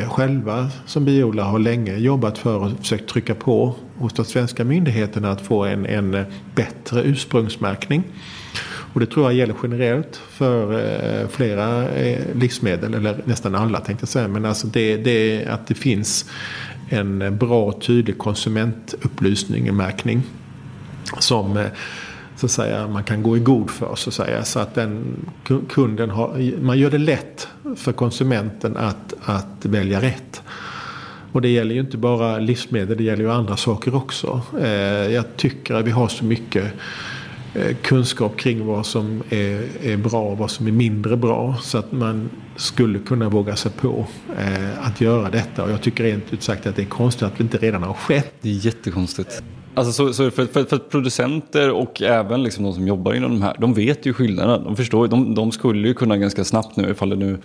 [SPEAKER 2] själva som biodlare har länge jobbat för och försökt trycka på hos de svenska myndigheterna att få en, en bättre ursprungsmärkning. Och det tror jag gäller generellt för eh, flera eh, livsmedel, eller nästan alla tänkte jag säga. Men alltså det, det att det finns en bra och tydlig konsumentupplysning, en märkning. Som eh, så att säga, man kan gå i god för. Så att, säga. så att den kunden har, man gör det lätt för konsumenten att, att välja rätt. Och det gäller ju inte bara livsmedel, det gäller ju andra saker också. Eh, jag tycker att vi har så mycket Eh, kunskap kring vad som är, är bra och vad som är mindre bra. Så att man skulle kunna våga sig på eh, att göra detta. Och jag tycker rent ut sagt att det är konstigt att det inte redan har skett.
[SPEAKER 3] Det är jättekonstigt. Alltså så, så för, för, för, producenter och även liksom de som jobbar inom de här, de vet ju skillnaden. De förstår de, de skulle ju kunna ganska snabbt nu ifall det nu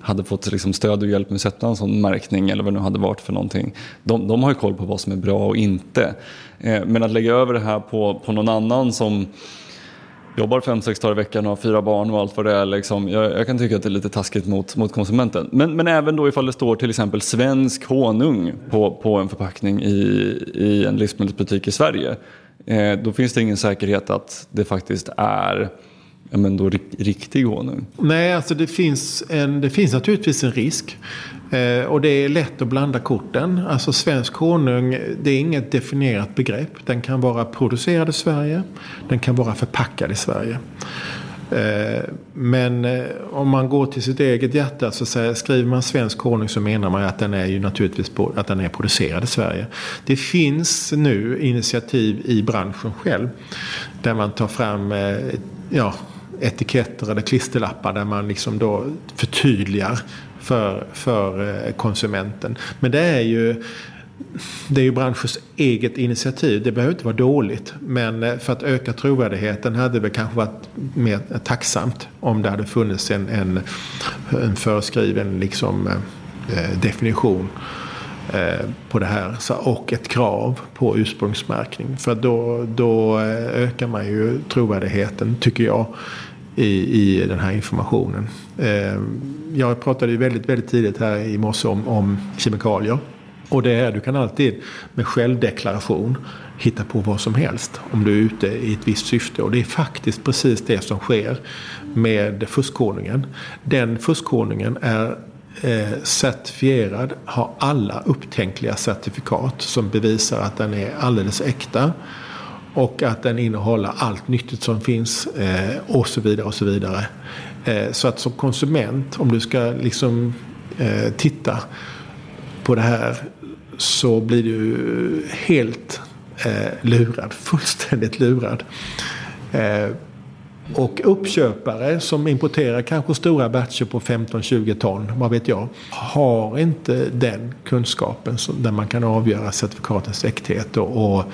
[SPEAKER 3] hade fått liksom stöd och hjälp med att sätta en sån märkning eller vad det nu hade varit för någonting. De, de har ju koll på vad som är bra och inte. Eh, men att lägga över det här på, på någon annan som jobbar fem, sex dagar i veckan och har fyra barn och allt vad det är. Liksom. Jag, jag, kan tycka att det är lite taskigt mot, mot konsumenten. Men, men även då ifall det står till exempel svensk honung på, på en förpackning i, i en livsmedelsbutik i Sverige. Eh, då finns det ingen säkerhet att det faktiskt är ja, men då, riktig honung?
[SPEAKER 2] Nej, alltså det finns, en, det finns naturligtvis en risk. Eh, och det är lätt att blanda korten. Alltså svensk honung, det är inget definierat begrepp. Den kan vara producerad i Sverige. Den kan vara förpackad i Sverige. Eh, men eh, om man går till sitt eget hjärta så säger, skriver man svensk honung så menar man att den är ju naturligtvis att den är producerad i Sverige. Det finns nu initiativ i branschen själv. Där man tar fram eh, ja, etiketter eller klisterlappar där man liksom då förtydligar för, för eh, konsumenten. Men det är ju det är ju branschens eget initiativ. Det behöver inte vara dåligt. Men eh, för att öka trovärdigheten hade det kanske varit mer tacksamt om det hade funnits en, en, en föreskriven liksom, eh, eh definition på det här. Och ett krav på ursprungsmärkning. För då, då ökar man ju trovärdigheten, tycker jag, i, i den här informationen. Eh, jag pratade ju väldigt, väldigt tidigt här i morse om, om kemikalier. Och det är, du kan alltid med självdeklaration hitta på vad som helst om du är ute i ett visst syfte. Och det är faktiskt precis det som sker med fuskkonungen. Den fuskkonungen är eh, certifierad, har alla upptänkliga certifikat som bevisar att den är alldeles äkta. Och att den innehåller allt nyttigt som finns eh, och så vidare och så vidare. Eh, så att som konsument, om du ska liksom eh, titta på det här så blir du helt eh, lurad, fullständigt lurad. Eh, och uppköpare som importerar kanske stora batcher på 15-20 ton, vad vet jag, har inte den kunskapen som, där man kan avgöra certifikatens äkthet och, och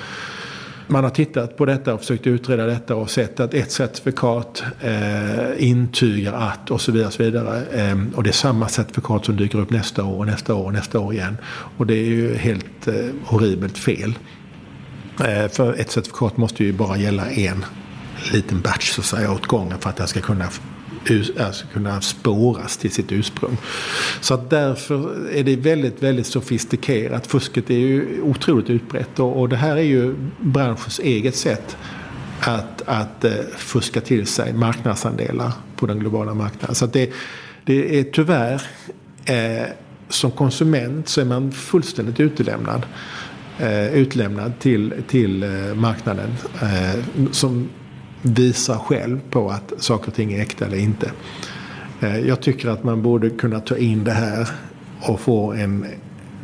[SPEAKER 2] man har tittat på detta och försökt utreda detta och sett att ett certifikat eh, intygar att och så vidare. Och, så vidare. Eh, och det är samma certifikat som dyker upp nästa år och nästa år och nästa år igen. Och det är ju helt eh, horribelt fel. Eh, för ett certifikat måste ju bara gälla en liten batch så att säga åt gången för att det ska kunna alltså kunna spåras till sitt ursprung. Så att därför är det väldigt, väldigt sofistikerat. Fusket är ju otroligt utbrett och, och det här är ju branschens eget sätt att, att uh, fuska till sig marknadsandelar på den globala marknaden. Så att det, det är tyvärr eh, som konsument så är man fullständigt utelämnad. Eh, utlämnad till, till eh, marknaden. Eh, som visar själv på att saker och ting är äkta eller inte. Eh, jag tycker att man borde kunna ta in det här och få en,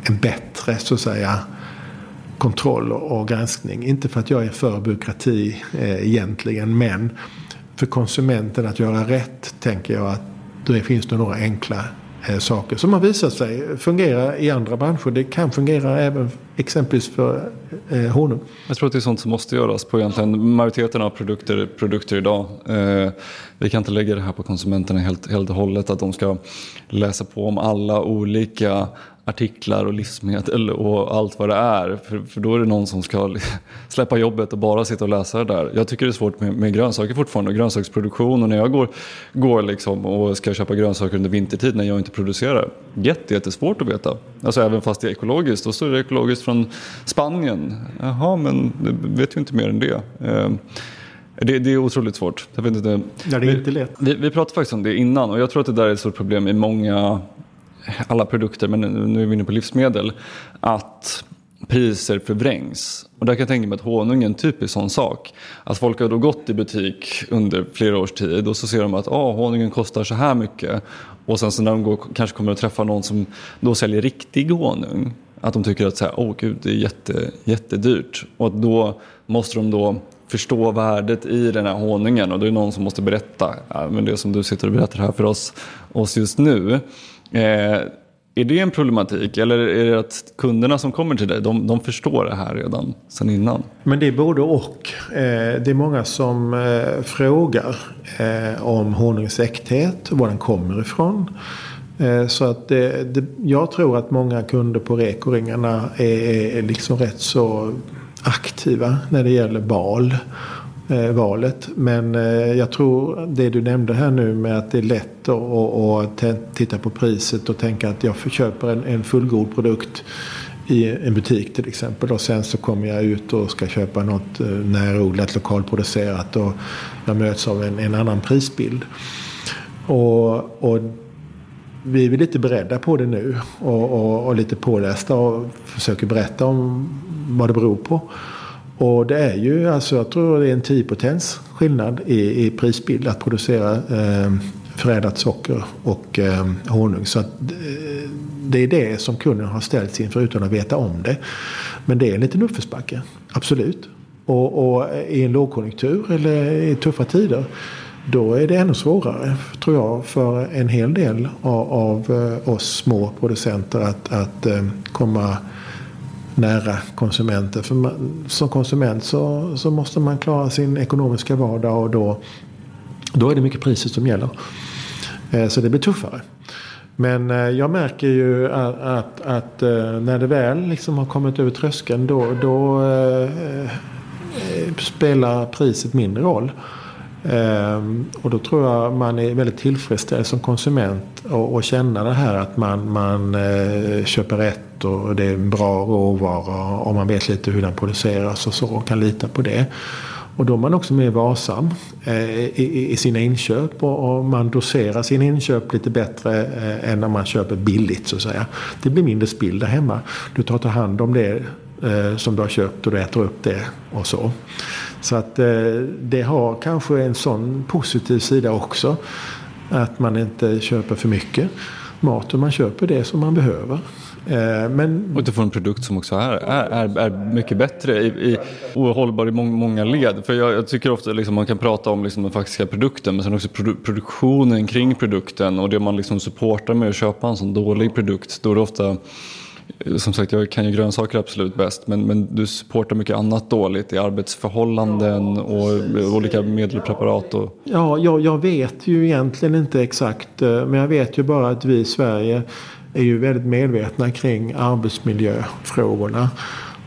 [SPEAKER 2] en bättre så att säga kontroll och granskning. Inte för att jag är för byråkrati eh, egentligen men för konsumenten att göra rätt tänker jag att då finns det några enkla Eh, saker som har visat sig fungera i andra branscher. Det kan fungera även exempelvis för eh, honung.
[SPEAKER 3] Jag tror att det är sånt som måste göras på egentligen majoriteten av produkter, produkter idag. Eh, vi kan inte lägga det här på konsumenterna helt, helt och hållet att de ska läsa på om alla olika artiklar och livsmedel och allt vad det är. För, för då är det någon som ska släppa jobbet och bara sitta och läsa det där. Jag tycker det är svårt med, med grönsaker fortfarande och grönsaksproduktion. Och när jag går, går liksom och ska köpa grönsaker under vintertid när jag inte producerar. Jätte, jättesvårt att veta. Alltså även fast det är ekologiskt. Då står det ekologiskt från Spanien. Jaha, men det vet ju inte mer än det. Ehm, det, det, är otroligt svårt.
[SPEAKER 2] Jag vet inte. Ja, det är inte lätt.
[SPEAKER 3] Vi, vi pratade faktiskt om det innan och jag tror att det där är ett stort problem i många alla produkter, men nu är vi inne på livsmedel, att priser förvrängs. Och där kan jag tänka mig att honung är en typisk sån sak. Att folk har då gått i butik under flera års tid och så ser de att oh, honungen kostar så här mycket. Och sen så när de går, kanske kommer att träffa någon som då säljer riktig honung. Att de tycker att så här, oh, gud, det är jätte, jättedyrt. Och att då måste de då förstå värdet i den här honungen. Och det är någon som måste berätta. Ja, men det som du sitter och berättar här för oss, oss just nu Eh, är det en problematik eller är det att kunderna som kommer till dig, de, de förstår det här redan sedan innan?
[SPEAKER 2] Men det är både och. Eh, det är många som eh, frågar eh, om honungens äkthet, var den kommer ifrån. Eh, så att det, det, jag tror att många kunder på rekoringarna är, är liksom rätt så aktiva när det gäller bal. eh, Eh, valet. Men eh, jag tror det du nämnde här nu med att det är lätt att, att titta på priset och tänka att jag köper en, en fullgod produkt i en butik till exempel. Och sen så kommer jag ut och ska köpa något eh, närodlat, lokalproducerat och jag möts av en, en annan prisbild. Och, och vi är lite beredda på det nu och, och, och, lite pålästa och försöker berätta om vad det beror på. Och det är ju alltså, jag tror det är en 10 potens skillnad i, i prisbild att producera eh, förädlat socker och eh, honung. Så att, eh, det är det som kunden har ställts inför utan att veta om det. Men det är en liten uppförsbacke, absolut. Och, och, i en lågkonjunktur eller i tuffa tider då är det ännu svårare, tror jag, för en hel del av, av eh, oss små producenter att, att eh, komma nära konsumenter. För man, som konsument så, så måste man klara sin ekonomiska vardag och då, då är det mycket priset som gäller. Eh, så det blir tuffare. Men eh, jag märker ju att, att, att när det väl liksom har kommit över tröskeln då, då eh, spelar priset mindre roll. Ehm, och då tror jag man är väldigt tillfredsställd som konsument och, och känna det här att man, man eh, köper rätt och det är en bra råvara och man vet lite hur den produceras och så och kan lita på det. Och då är man också mer varsam eh, i, sina inköp och, man doserar sina inköp lite bättre eh, än när man köper billigt så att säga. Det blir mindre spill där hemma. Du tar till hand om det eh, som du har köpt och du äter upp det och så. Så att det har kanske en sån positiv sida också. Att man inte köper för mycket mat och man köper det som man behöver.
[SPEAKER 3] Eh, men... Och du får en produkt som också är, är, är mycket bättre i, i, och hållbar i många led. För jag, jag tycker ofta liksom man kan prata om liksom den faktiska produkten men sen också produ produktionen kring produkten och det man liksom supportar med att köpa en sån dålig produkt. Då är det ofta som sagt, jag kan ju grönsaker absolut bäst, men, men du supportar mycket annat dåligt i arbetsförhållanden och olika medelpreparat. Och...
[SPEAKER 2] Ja, jag, jag vet ju egentligen inte exakt, eh, men jag vet ju bara att vi i Sverige är ju väldigt medvetna kring arbetsmiljöfrågorna.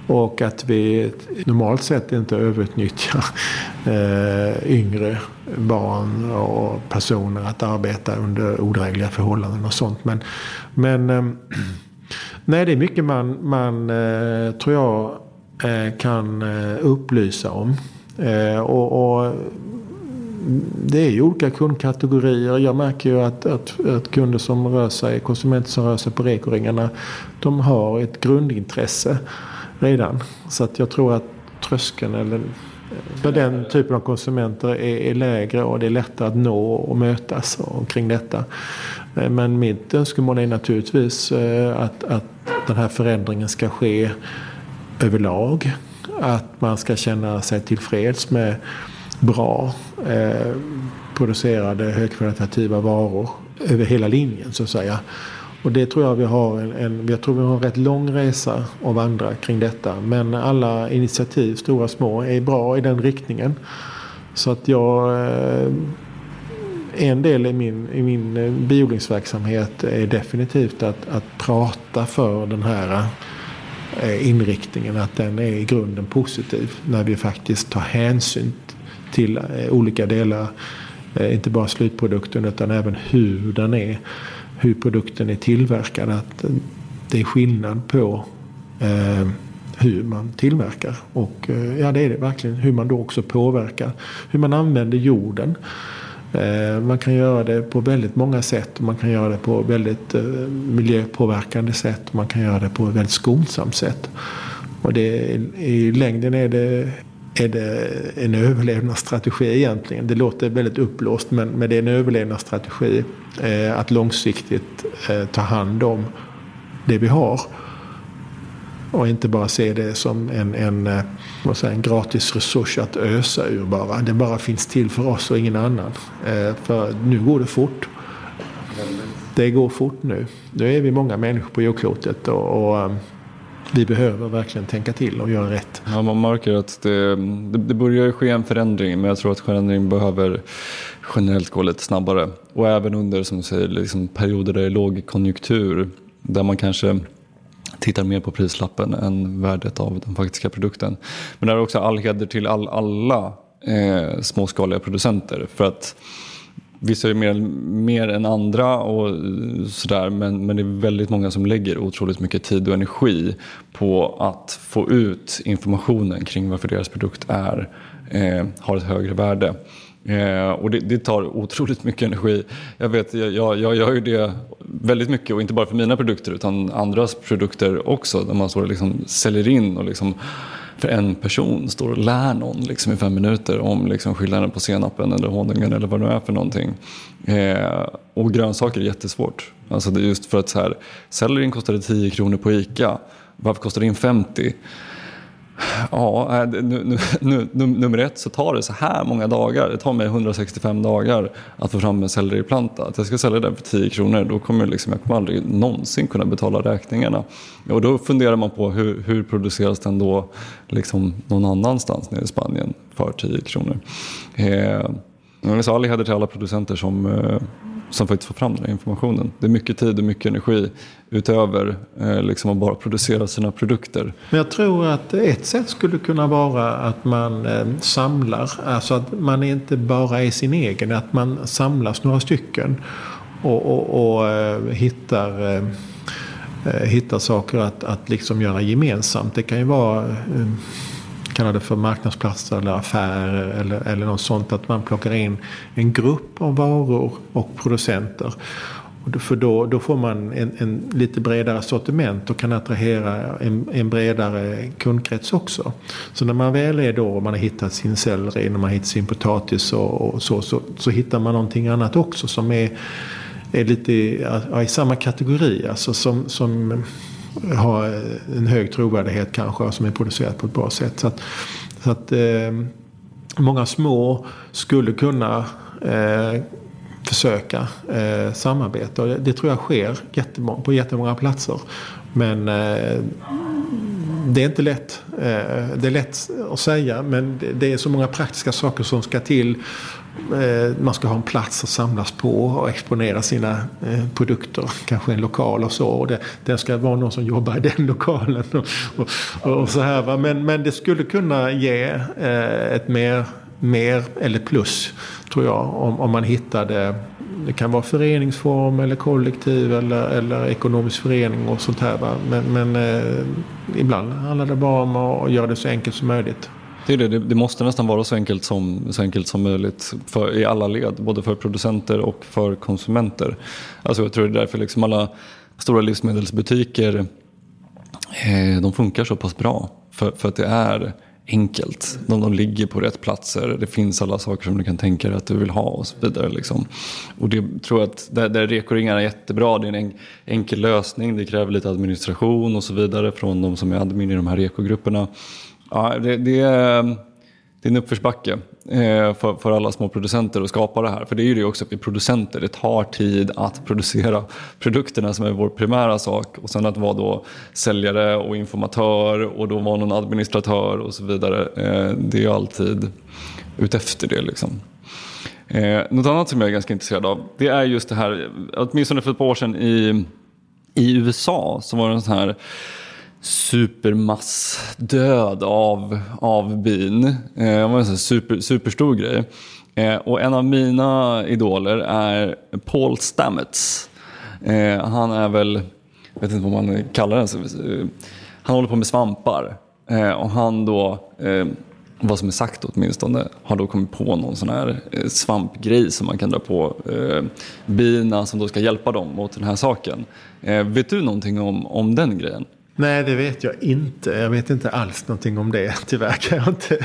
[SPEAKER 2] Och att vi normalt sett inte överutnyttjar eh, yngre barn och personer att arbeta under odrägliga förhållanden och sånt. Men, men eh, nej, det är mycket man, man eh, tror jag eh, kan eh, upplysa om. Eh, och, och det är ju olika kundkategorier. Jag märker ju att, att, att, kunder som rör sig, konsumenter som rör sig på rekoringarna, de har ett grundintresse redan. Så att jag tror att tröskeln eller för den typen av konsumenter är, är, lägre och det är lättare att nå och mötas kring detta. Eh, men mitt önskemål är naturligtvis eh, att, att den här förändringen ska ske överlag. Att man ska känna sig tillfreds med bra eh, producerade högkvalitativa varor över hela linjen så att säga. Och det tror jag vi har en, en, jag tror vi har en rätt lång resa att vandra kring detta. Men alla initiativ, stora och små, är bra i den riktningen. Så att jag eh, en del i min, i min eh, biodlingsverksamhet är definitivt att, att prata för den här eh, inriktningen. Att den är i grunden positiv. När vi faktiskt tar hänsyn till eh, olika delar. Eh, inte bara slutprodukten utan även hur den är hur produkten är tillverkad. Att det är skillnad på eh, hur man tillverkar. Och eh, ja, det är det verkligen. Hur man då också påverkar. Hur man använder jorden. Eh, man kan göra det på väldigt många sätt. Man kan göra det på väldigt eh, miljöpåverkande sätt. Man kan göra det på ett väldigt skonsamt sätt. Och det, i längden är det är det en överlevnadsstrategi egentligen. Det låter väldigt uppblåst men, men det är en överlevnadsstrategi eh, att långsiktigt eh, ta hand om det vi har. Och inte bara se det som en, en, eh, vad säger, en gratis resurs att ösa ur bara. Det bara finns till för oss och ingen annan. Eh, för nu går det fort. Det går fort nu. Nu är vi många människor på jordklotet och, och eh, vi behöver verkligen tänka till och göra rätt.
[SPEAKER 3] Ja, man märker att det, det, det börjar ske en förändring men jag tror att förändringen behöver generellt gå lite snabbare. Och även under som du säger, liksom perioder där det är lågkonjunktur där man kanske tittar mer på prislappen än värdet av den faktiska produkten. Men det är också all heder till all, alla eh, småskaliga producenter. För att Vissa är mer, mer än andra och sådär men, men det är väldigt många som lägger otroligt mycket tid och energi på att få ut informationen kring varför deras produkt är, eh, har ett högre värde. Eh, och det, det, tar otroligt mycket energi. Jag vet, jag, jag, jag gör ju det väldigt mycket och inte bara för mina produkter utan andras produkter också där man så liksom säljer in och liksom för en person står och lär någon liksom, i fem minuter om liksom, skillnaden på senapen eller honungen eller vad det nu är för någonting. Eh, och grönsaker är jättesvårt. Alltså det är just för att så här, sellerin kostade 10 kronor på ICA. Varför kostar det in 50? Ja, nu, nu, nu, nummer ett så tar det så här många dagar. Det tar mig 165 dagar att få fram en selleriplanta. Att jag ska sälja den för 10 kronor, då kommer liksom, jag kommer aldrig någonsin kunna betala räkningarna. Och då funderar man på hur, hur produceras den då liksom någon annanstans nere i Spanien för 10 kronor. Eh, så all heder till alla producenter som eh, som faktiskt får fram den här informationen. Det är mycket tid och mycket energi utöver eh, liksom att bara producera sina produkter.
[SPEAKER 2] Men jag tror att ett sätt skulle kunna vara att man eh, samlar, alltså att man inte bara är sin egen, att man samlas några stycken och, och, och eh, hittar eh, eh saker att, att liksom göra gemensamt. Det kan ju vara eh, kalla det för marknadsplatser eller affärer eller, eller något sånt. Att man plockar in en grupp av varor och producenter. För då, då får man en, en lite bredare sortiment och kan attrahera en, en, bredare kundkrets också. Så när man väl är då, man har hittat sin selleri, när man har hittat sin potatis och, och så, så, så, hittar man någonting annat också som är, är lite ja, i samma kategori. Alltså som, som ha en hög trovärdighet kanske och som är producerat på ett bra sätt. Så att, så att eh, många små skulle kunna eh, försöka eh, samarbeta. Och det, det, tror jag sker jättemång, på jättemånga platser. Men eh, det är inte lätt. Eh, det är lätt att säga men det är så många praktiska saker som ska till. Eh, man ska ha en plats att samlas på och exponera sina eh, produkter. Kanske en lokal och så. Och det, det ska vara någon som jobbar i den lokalen. Och, och, och så här, va? Men, men det skulle kunna ge eh, ett mer, mer eller plus tror jag om, om man hittade det kan vara föreningsform eller kollektiv eller, eller ekonomisk förening och sånt här. Va? Men, men eh, ibland handlar det bara om att göra det så enkelt som möjligt.
[SPEAKER 3] Det, är det, det måste nästan vara så enkelt som, så enkelt som möjligt för, i alla led, både för producenter och för konsumenter. Alltså jag tror det är därför liksom alla stora livsmedelsbutiker eh, de funkar så pass bra. För, för att det är enkelt. De, de ligger på rätt platser. Det finns alla saker som du kan tänka dig att du vill ha och så vidare. Liksom. Och det tror jag att där, där rekoringar är jättebra. Det är en enkel lösning. Det kräver lite administration och så vidare från de som är admin i de här rekogrupperna. Ja, det, det, är, det är en uppförsbacke eh, för, för alla små producenter att skapa det här. För det är ju det också, att vi producenter, det tar tid att producera produkterna som är vår primära sak. Och sen att vara då säljare och informatör och då vara någon administratör och så vidare. Eh, det är ju alltid utefter det liksom. Eh, något annat som jag är ganska intresserad av, det är just det här, åtminstone för ett par år sedan i, i USA så var det en sån här supermassdöd av, av bin. Eh, det var en super, superstor grej. Eh, och en av mina idoler är Paul Stamets. Eh, han är väl, jag vet inte vad man kallar den, eh, han håller på med svampar. Eh, och han då, eh, vad som är sagt åtminstone, har då kommit på någon sån här svampgrej som man kan dra på bina som då ska hjälpa dem mot den här saken. vet du någonting om, om den grejen?
[SPEAKER 2] Nej, det vet jag inte. Jag vet inte alls någonting om det. Tyvärr kan jag inte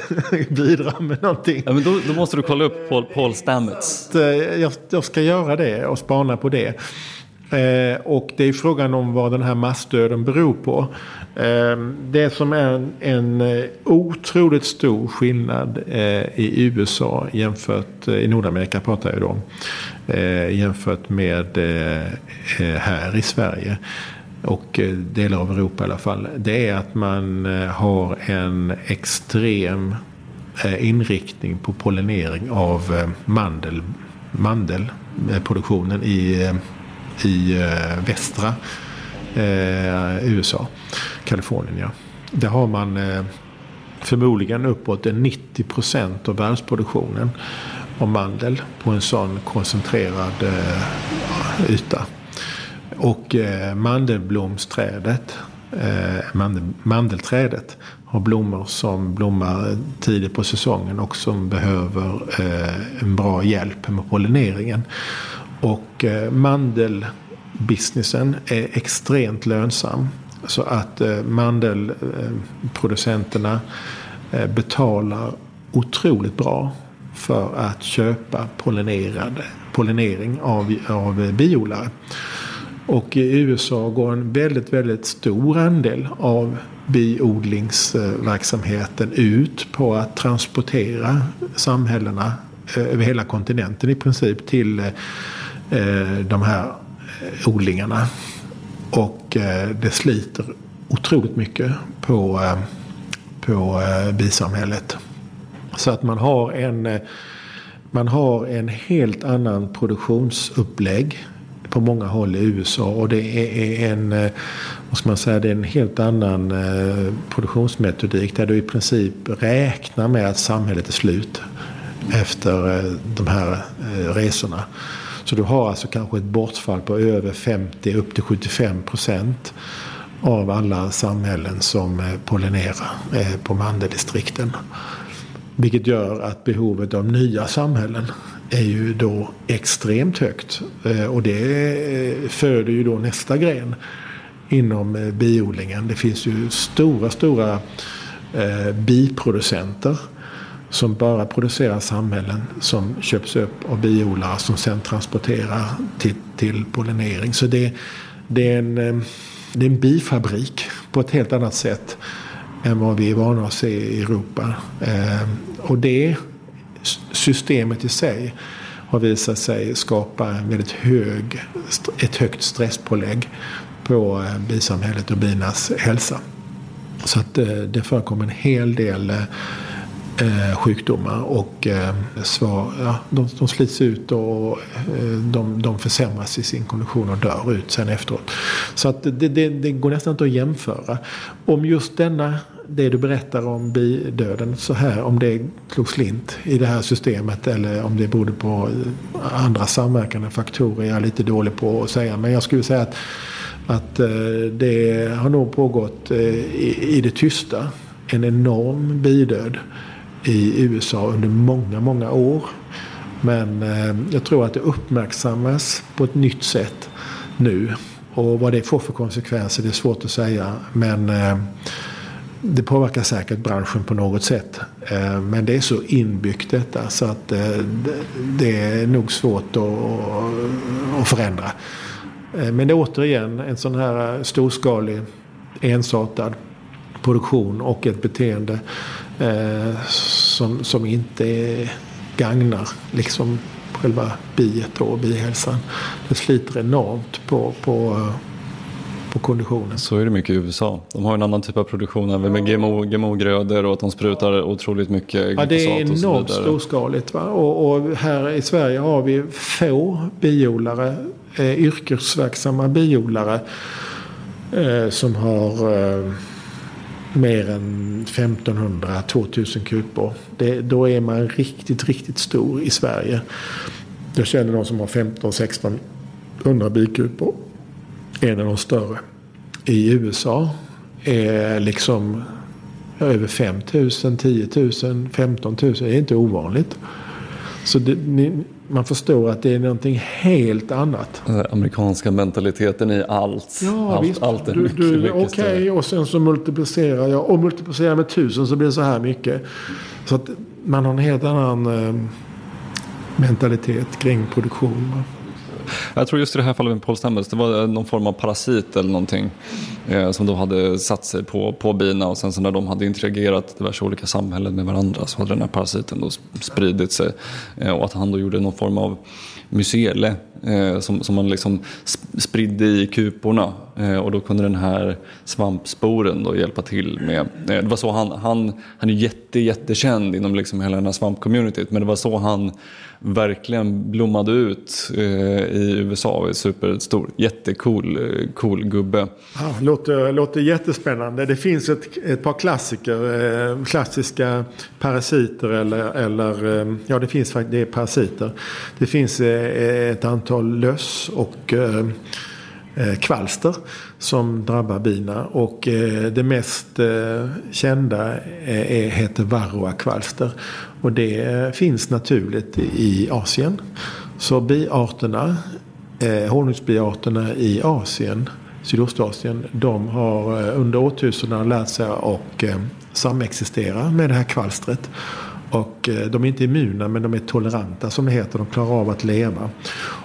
[SPEAKER 2] bidra med någonting.
[SPEAKER 3] Ja, men då, då måste du kolla upp Paul, Paul Stamets.
[SPEAKER 2] Eh, jag, jag, ska göra det och spana på det. Eh, och det är frågan om vad den här massdöden beror på. Eh, det som är en, en otroligt stor skillnad eh, i USA jämfört, i Nordamerika pratar jag då om, jämfört med här i Sverige och eh, delar av Europa i alla fall. Det är att man eh, har en extrem eh, inriktning på pollinering av mandel, mandelproduktionen i, i västra USA. Kalifornien ja. Där har man förmodligen uppåt 90 procent av världsproduktionen av mandel på en sån koncentrerad yta. Och eh, mandelblomsträdet, eh, mandel, mandelträdet har blommor som blommar tidigt på säsongen och som behöver eh, en bra hjälp med pollineringen. Och eh, mandelbusinessen är extremt lönsam. Så att eh, mandelproducenterna eh, eh, betalar otroligt bra för att köpa pollinerade, pollinering av, av biodlare. Och i USA går en väldigt, väldigt stor andel av biodlingsverksamheten ut på att transportera samhällena eh, över hela kontinenten i princip till eh, eh, de här odlingarna. Och det sliter otroligt mycket på, på bisamhället. Så att man har en man har en helt annan produktionsupplägg på många håll i USA. Och det är en, eh, vad ska man säga, det är en helt annan eh, produktionsmetodik där du i princip räknar med att samhället är slut efter eh, de här resorna. Så du har alltså kanske ett bortfall på över 50 upp till 75 procent av alla samhällen som pollinerar på mandeldistrikten. Vilket gör att behovet av nya samhällen är ju då extremt högt. Eh, och det eh, föder ju då nästa gren inom eh, biodlingen. Det finns ju stora, stora biproducenter som bara producerar samhällen som köps upp av biodlare som sen transporterar till, till pollinering. Så det, det, är en, det är en bifabrik på ett helt annat sätt än vad vi är vana att se i Europa. och det systemet i sig har visat sig skapa en väldigt hög, ett högt stresspålägg på eh, bisamhället och binas hälsa. Så att eh, det förekommer en hel del eh, sjukdomar och svar, ja, de, de slits ut och de, de försämras i sin kondition och dör ut sen efteråt. Så att det, det, det går nästan inte att jämföra. Om just denna det du berättar om bidöden så här, om det slog slint i det här systemet eller om det berodde på eh, andra samverkande faktorer. Jag är lite dålig på att säga. Men jag skulle säga att, att eh, det har nog pågått eh, i, i det tysta en enorm bidöd i USA under många, många år. Men jag tror att det uppmärksammas på ett nytt sätt nu. Och vad det får för konsekvenser det är svårt att säga. Men eh, det påverkar säkert branschen på något sätt. Eh, men det är så inbyggt detta så att eh, det är nog svårt att, förändra. Eh, men det är återigen en sån här storskalig ensartad produktion och ett beteende som, som inte gagnar liksom själva biet och bihälsan. Det sliter enormt på, på, på konditionen.
[SPEAKER 3] Så är det mycket i USA. De har en annan typ av produktion även med GMO, GMO-grödor och att de sprutar otroligt mycket
[SPEAKER 2] Ja, det är enormt storskaligt. Och, och, här i Sverige har vi få biodlare, eh, yrkesverksamma biodlare eh, som har eh, mer än 1500-2000 kupor. Det, då är man riktigt, riktigt stor i Sverige. Jag känner någon som har 15-1600 bikupor. En av de större. I USA är liksom över 5000, 10 000, 15 000. Det är inte ovanligt. Så det, ni, man förstår att det är någonting helt annat.
[SPEAKER 3] Den amerikanska mentaliteten i allt.
[SPEAKER 2] Ja,
[SPEAKER 3] allt,
[SPEAKER 2] visst.
[SPEAKER 3] allt är mycket, du, mycket
[SPEAKER 2] Okej, okay, och sen så multiplicerar jag. Och multiplicerar med tusen så blir det så här mycket. Så att man har en helt annan eh, mentalitet kring produktion.
[SPEAKER 3] Jag tror just i det här fallet med Paul Stamets, det var eh, någon form av parasit eller någonting eh, som då hade satt sig på, på bina och sen så när de hade interagerat diverse olika samhällen med varandra så hade den här parasiten då spridit sig. Eh, och att han då gjorde någon form av mycele eh, som, som man liksom spridde i kuporna eh, och då kunde den här svampsporen då hjälpa till med, eh, det var så han, han, han är jätte, jättekänd inom liksom hela den här svampcommunityt men det var så han verkligen blommade ut eh, i USA. Är superstor, jättecool eh, cool gubbe.
[SPEAKER 2] Ja, låter, låter jättespännande. Det finns ett, ett par klassiker, eh, klassiska parasiter eller, eller eh, ja det finns faktiskt, det är parasiter. Det finns eh, ett antal löss och eh, eh, kvalster som drabbar bina. Och eh, det mest kända är, heter varroakvalster. Och det finns naturligt i Asien. Så biarterna, honungsbiarterna i Asien, Sydostasien, de har under årtusenden lärt sig att samexistera med det här kvalstret. Och de är inte immuna men de är toleranta som det heter. De klarar av att leva.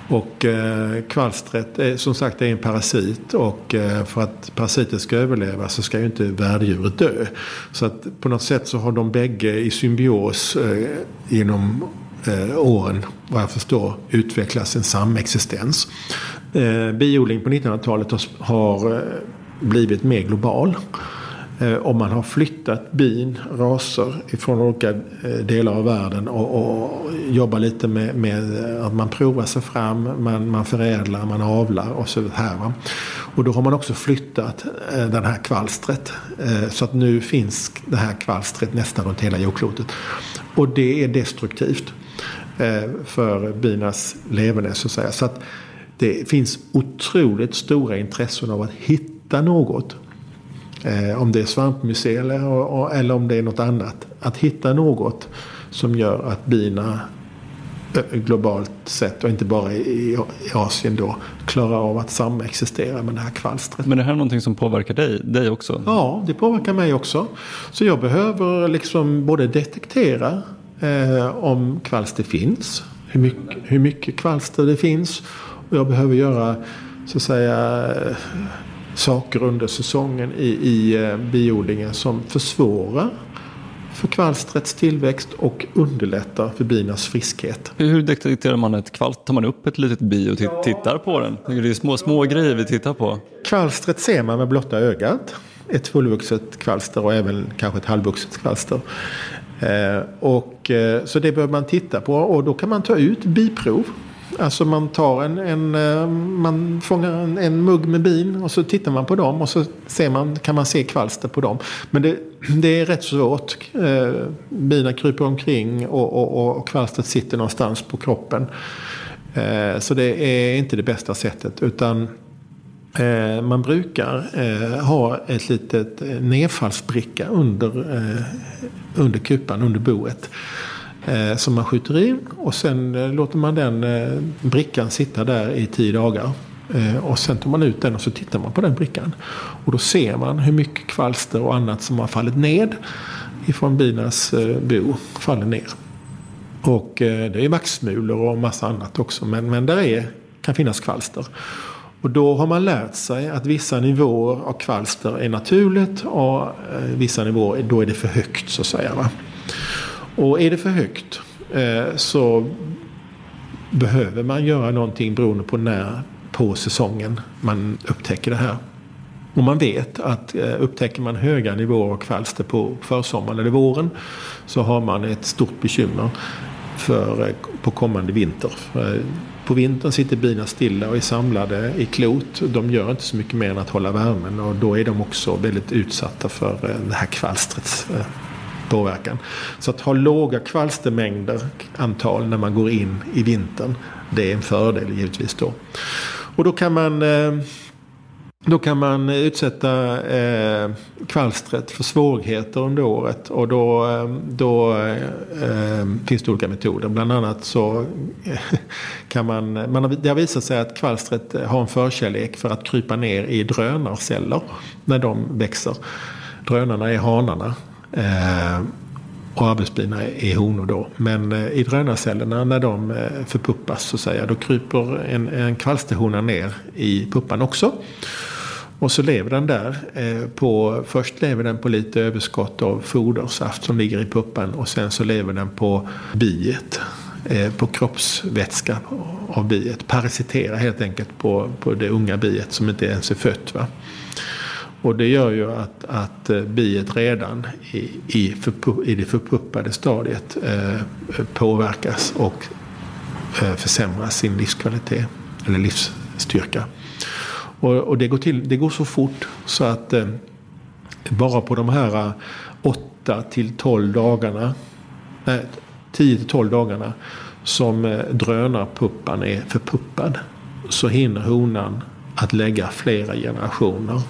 [SPEAKER 2] Och eh, kvalstret är, som sagt är en parasit och eh, för att parasiten ska överleva så ska ju inte värddjuret dö. Så att på något sätt så har de bägge i symbios eh, genom eh, åren vad jag förstår utvecklats en samexistens. Eh, biodling på 1900-talet har, har blivit mer global. Eh, om man har flyttat bin, raser ifrån olika eh, delar av världen och, och jobbar lite med, med, eh, att man provar sig fram, man, man förädlar, man avlar och så här. Va? Och då har man också flyttat det den här kvalstret. Så att nu finns det här kvalstret nästan runt hela jordklotet. Och det är destruktivt för binas leverne så att säga. Så att det finns otroligt stora intressen av att hitta något Eh, om det är svampmycel eller, eller om det är något annat. Att hitta något som gör att bina eh, globalt sett och inte bara i, Asien då klarar av att samexistera med det här kvalstret.
[SPEAKER 3] Men är det här någonting som påverkar dig, dig också?
[SPEAKER 2] Ja, det påverkar mig också. Så jag behöver liksom både detektera eh, om kvalster finns, hur mycket, hur mycket kvalster det finns och jag behöver göra så att säga saker under säsongen i, i eh, biodlingen som försvårar för kvalstrets tillväxt och underlättar för binas friskhet.
[SPEAKER 3] Hur detekterar man ett kvalster? Tar man upp ett litet bi och tittar på den? Det är små, små grejer vi tittar på.
[SPEAKER 2] Kvalstret ser man med blotta ögat. Ett fullvuxet kvalster och även kanske ett halvvuxet kvalster. Eh, och, eh, så det behöver man titta på och då kan man ta ut biprov Alltså man tar en, en eh, man fångar en, en, mugg med bin och så tittar man på dem och så ser man, kan man se kvalster på dem. Men det, det är rätt svårt. Eh, bina kryper omkring och, och, och kvalstret sitter någonstans på kroppen. Eh, så det är inte det bästa sättet. Utan man brukar ha ett litet nedfallsbricka under, under kupan, under boet eh, som man skjuter in och sen eh, låter man den eh, brickan sitta där i tio dagar. Eh, och sen tar man ut den och så tittar man på den brickan. Och då ser man hur mycket kvalster och annat som har fallit ned ifrån binas eh, bo faller ner. Och eh, det är maxmulor och massa annat också men, men där är, kan finnas kvalster. Och då har man lärt sig att vissa nivåer av kvalster är naturligt och eh, vissa nivåer då är det för högt så att säga. Va? Och är det för högt eh, så behöver man göra någonting beroende på när på säsongen man upptäcker det här. Och man vet att eh, upptäcker man höga nivåer av kvalster på försommaren eller våren så har man ett stort bekymmer för, eh, på kommande vinter. På vintern sitter bina stilla och är samlade i klot. De gör inte så mycket mer än att hålla värmen och då är de också väldigt utsatta för det här kvalstrets påverkan. Så att ha låga kvalstermängder, antal, när man går in i vintern. Det är en fördel givetvis då. Och då kan man eh, då kan man utsätta eh, kvalstret för svårigheter under året och då, eh, då eh, finns det olika metoder. Bland annat så eh, kan man, man har, det har visat sig att kvalstret har en förkärlek för att krypa ner i drönarceller när de växer. Drönarna är hanarna Eh, och arbetsbina är honor då. Men eh, i drönarcellerna när de eh, förpuppas så att säga, då kryper en, en kvalsterhona ner i puppan också. Och så lever den där. Eh, på, först lever den på lite överskott av fodersaft som ligger i puppan och sen så lever den på biet. Eh, på kroppsvätska av biet. Parasiterar helt enkelt på, på det unga biet som inte ens är fött. Va? Och det gör ju att, att eh, biet redan i, i, i det förpuppade stadiet eh, påverkas och eh, försämrar sin livskvalitet eller livsstyrka. Och, och, det, går till, det går så fort så att eh, bara på de här eh, 8 till 12 dagarna, nej, 10 till 12 dagarna som eh, drönarpuppan är förpuppad så hinner honan att lägga flera generationer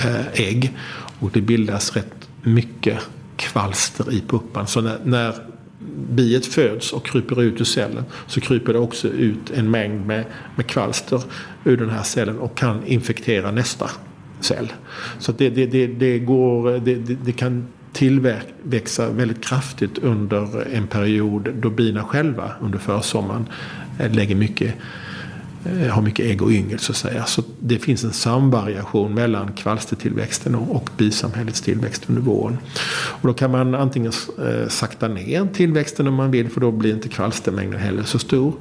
[SPEAKER 2] Eh, ägg. Och det bildas rätt mycket kvalster i puppan. Så när, när biet föds och kryper ut ur cellen så kryper det också ut en mängd med, med kvalster ur den här cellen och kan infektera nästa cell. Så det, det, det, det, går, det, det kan tillväxa väldigt kraftigt under en period då bina själva under försommaren eh, lägger mycket Eh, har mycket ägg och yngel så att säga. Så det finns en samvariation mellan kvalstertillväxten och bisamhällets tillväxt under våren. Och då kan man antingen eh, sakta ner tillväxten om man vill för då blir inte kvalstermängden heller så stor.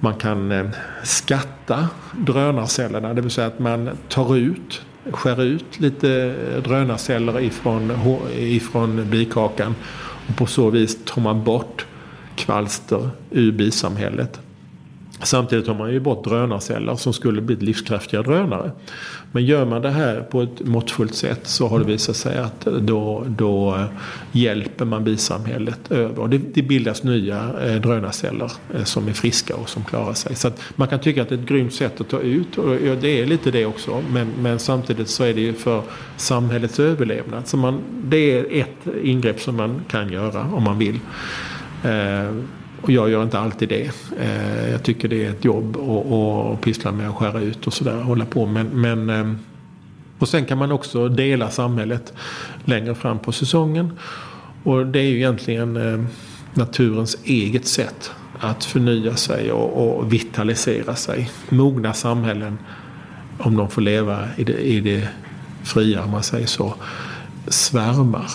[SPEAKER 2] Man kan eh, skatta drönarcellerna, det vill säga att man tar ut skär ut lite drönarceller ifrån, ifrån bikakan och på så vis tar man bort kvalster ur bisamhället. Samtidigt har man ju bort drönarceller som skulle bli livskraftiga drönare. Men gör man det här på ett måttfullt sätt så har det visat sig att då, då hjälper man bisamhället över. Och det, det bildas nya eh, drönarceller eh, som är friska och som klarar sig. Så man kan tycka att det är ett grymt sätt att ta ut och det är lite det också. Men, men samtidigt så är det ju för samhällets överlevnad. Så man, det är ett ingrepp som man kan göra om man vill. Eh, och jag gör inte alltid det. Eh, jag tycker det är ett jobb att pyssla med att skära ut och sådär. Hålla på. Men, men, eh, och sen kan man också dela samhället längre fram på säsongen. Och det är ju egentligen eh, naturens eget sätt att förnya sig och, och vitalisera sig. Mogna samhällen, om de får leva i det, i det fria, om man säger så, svärmar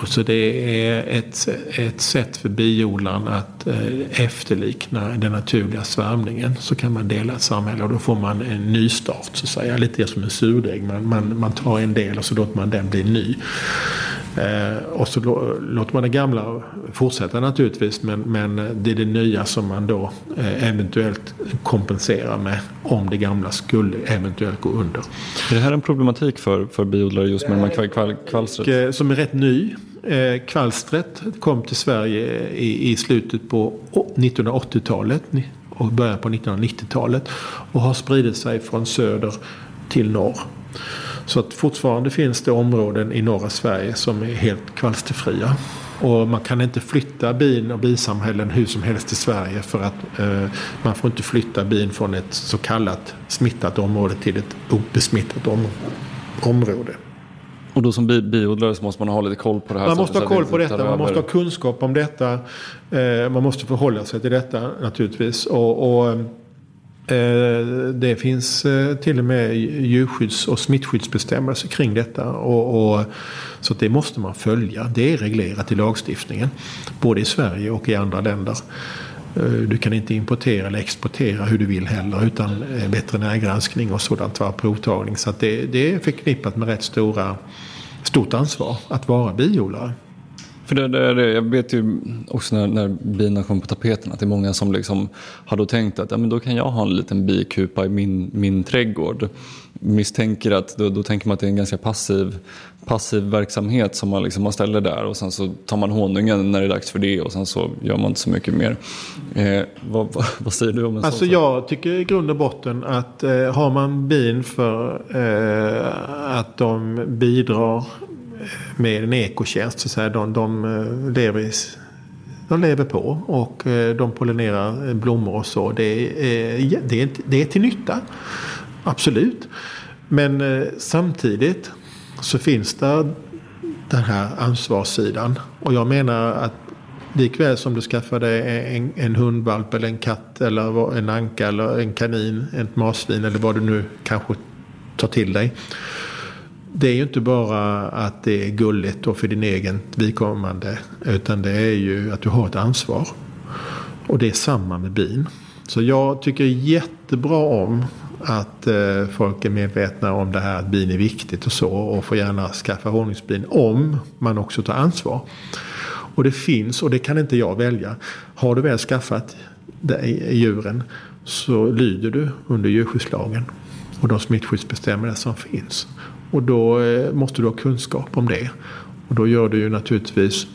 [SPEAKER 2] och så det är ett, ett sätt för biodlaren att eh, efterlikna den naturliga svärmningen. Så kan man dela ett samhälle och då får man en nystart så att säga. Lite som en surdeg. Man, man, man tar en del och så låter man den bli ny. Eh, och så låter man det gamla fortsätta naturligtvis men, men det är det nya som man då eh, eventuellt kompenserar med om det gamla skulle eventuellt gå under.
[SPEAKER 3] Är det här en problematik för, för biodlare just med kval, kvalstret?
[SPEAKER 2] Eh, som är rätt ny. Kvalstret kom till Sverige i, i slutet på 1980-talet och början på 1990-talet och har spridit sig från söder till norr. Så att fortfarande finns det områden i norra Sverige som är helt kvalsterfria. Och man kan inte flytta bin och bisamhällen hur som helst i Sverige för att eh, man får inte flytta bin från ett så kallat smittat område till ett obesmittat om område.
[SPEAKER 3] Och då som bi biodlare så måste man ha lite koll på det här?
[SPEAKER 2] Man måste ha koll på detta, man måste ha kunskap om detta. Eh, man måste förhålla sig till detta naturligtvis. och, och Eh, det finns eh, till och med djurskydds och smittskyddsbestämmelser kring detta. Och, och, så det måste man följa. Det är reglerat i lagstiftningen. Både i Sverige och i andra länder. Eh, du kan inte importera eller exportera hur du vill heller utan veterinärgranskning och sådant var provtagning. Så det, det är förknippat med rätt stora, stort ansvar att vara biodlare.
[SPEAKER 3] För det, det, det, jag vet ju också när, när bina kom på tapeten att det är många som liksom har då tänkt att ja, men då kan jag ha en liten bikupa i min, min trädgård. Misstänker att då, då tänker man att det är en ganska passiv, passiv verksamhet som man, liksom, man ställer där och sen så tar man honungen när det är dags för det och sen så gör man inte så mycket mer. Eh, vad, vad, vad, säger du om en
[SPEAKER 2] alltså
[SPEAKER 3] sån
[SPEAKER 2] Jag tycker i grund och botten att eh, har man bin för eh, att de bidrar med en ekotjänst. Så säga, de, de, eh, lever i, de lever på och eh, de pollinerar eh, blommor och så. Det är, det är, det är till nytta. Absolut. Men samtidigt så finns det den här ansvarssidan. Och jag menar att likväl som du skaffar dig en, en hundvalp eller en katt eller en anka eller en kanin, ett marsvin eller vad du nu kanske tar till dig det är ju inte bara att det är gulligt och för din egen vidkommande. Utan det är ju att du har ett ansvar. Och det är samma med bin. Så jag tycker jättebra om att eh, folk är medvetna om det här att bin är viktigt och så. Och får gärna skaffa honungsbin om man också tar ansvar. Och det finns, och det kan inte jag välja. Har du väl skaffat djuren så lyder du under djurskyddslagen och de smittskyddsbestämmelser som finns. Och då eh, måste du ha kunskap om det. Och då gör det ju naturligtvis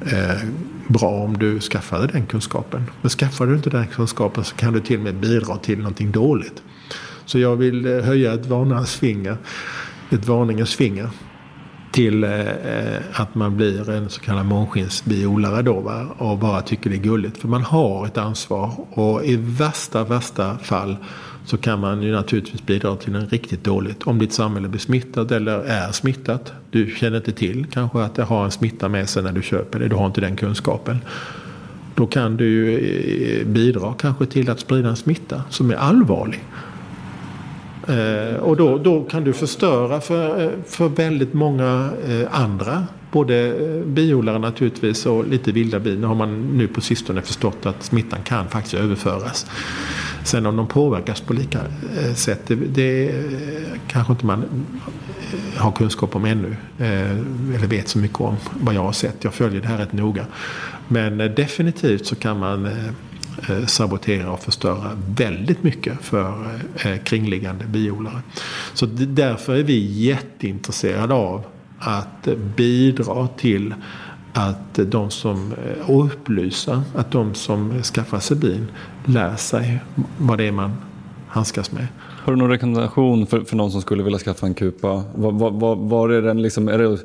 [SPEAKER 2] eh, bra om du skaffar den kunskapen. Men skaffar du inte den kunskapen så kan du till och med bidra till någonting dåligt. Så jag vill eh, höja ett varningens finger, ett varningens finger till eh, eh, att man blir en så kallad månskensbiodlare då va? och bara tycker det är gulligt. För man har ett ansvar och i värsta, värsta fall så kan man ju naturligtvis bidra till en riktigt dåligt. Om ditt samhälle blir smittat eller är smittat. Du känner inte till kanske att det har en smitta med sig när du köper det. Du har inte den kunskapen. Då kan du ju eh, bidra kanske till att sprida en smitta som är allvarlig. Eh, och då, då kan du förstöra för, eh, för väldigt många eh, andra. Både eh, biodlare naturligtvis och lite vilda bin. Nu har man nu på sistone förstått att smittan kan faktiskt överföras. Sen om de påverkas på lika eh, sätt, det, det eh, kanske inte man har kunskap om ännu. Eller vet så mycket om vad jag har sett. Jag följer det här rätt noga. Men definitivt så kan man sabotera och förstöra väldigt mycket för kringliggande biodlare. Så därför är vi jätteintresserade av att bidra till att de som, och upplysa att de som skaffar sig bin lär sig vad det är man handskas med.
[SPEAKER 3] Har du någon rekommendation för, för någon som skulle vilja skaffa en kupa? Var, var, var är den liksom, är det att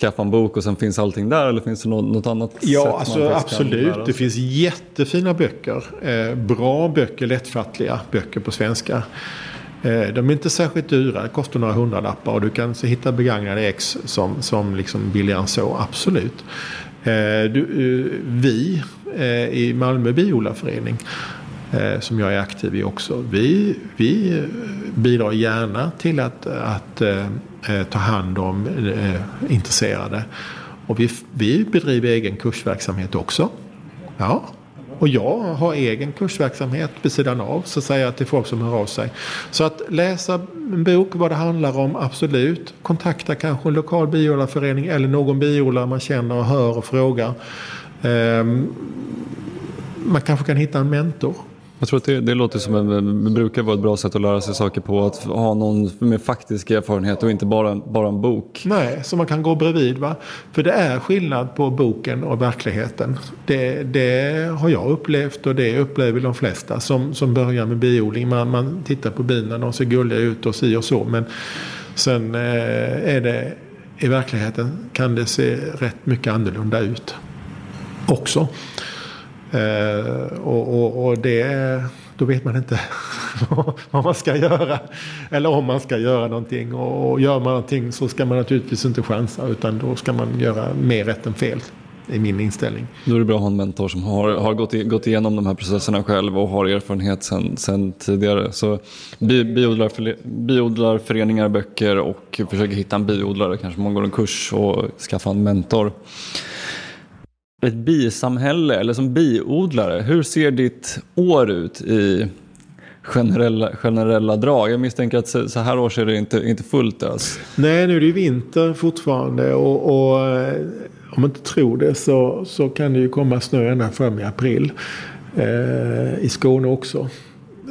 [SPEAKER 3] skaffa en bok och sen finns allting där eller finns det något, något annat
[SPEAKER 2] ja, sätt? Alltså, absolut, det finns jättefina böcker. Eh, bra böcker, lättfattliga böcker på svenska. Eh, de är inte särskilt dyra, det kostar några hundralappar och du kan hitta begagnade ex som, som liksom billigare än så, absolut. Eh, du, eh, vi i Malmö biodlarförening som jag är aktiv i också. Vi, vi bidrar gärna till att, att ta hand om intresserade Och vi, vi bedriver egen kursverksamhet också. Ja, och jag har egen kursverksamhet vid sidan av, så säger jag till folk som hör av sig. Så att läsa en bok, vad det handlar om, absolut. Kontakta kanske en lokal biodlarförening eller någon biodlare man känner och hör och frågar. Ehm, man kanske kan hitta en mentor.
[SPEAKER 3] Jag tror att det, det låter som en, det brukar vara ett bra sätt att lära sig saker på. Att ha någon med faktisk erfarenhet och inte bara, bara en bok.
[SPEAKER 2] Nej, så man kan gå bredvid. Va? För det är skillnad på boken och verkligheten. Det, det har jag upplevt och det upplever de flesta som, som börjar med biodling. Man, man tittar på bina, de ser gulliga ut och si och så. Men sen eh, är det i verkligheten kan det se rätt mycket annorlunda ut också. Eh, och, och, och, det, då vet man inte vad man ska göra. Eller om man ska göra någonting. Och, gör man någonting så ska man naturligtvis inte chansa. Utan då ska man göra mer rätt än fel. I min inställning.
[SPEAKER 3] Då är det bra att ha en mentor som har, har gått, i, gått igenom de här processerna själv och har erfarenhet sen, sen tidigare. Så bi, biodlar, biodlarföreningar, böcker och försöker hitta en biodlare. Kanske man går en kurs och skaffar en mentor ett bisamhälle eller som biodlare. Hur ser ditt år ut i generella, generella drag? Jag misstänker att så här års är det inte, inte fullt ös.
[SPEAKER 2] Nej, nu är det ju vinter fortfarande och, och eh, om man inte tror det så, så kan det ju komma snö ända fram i april. Eh, I Skåne också.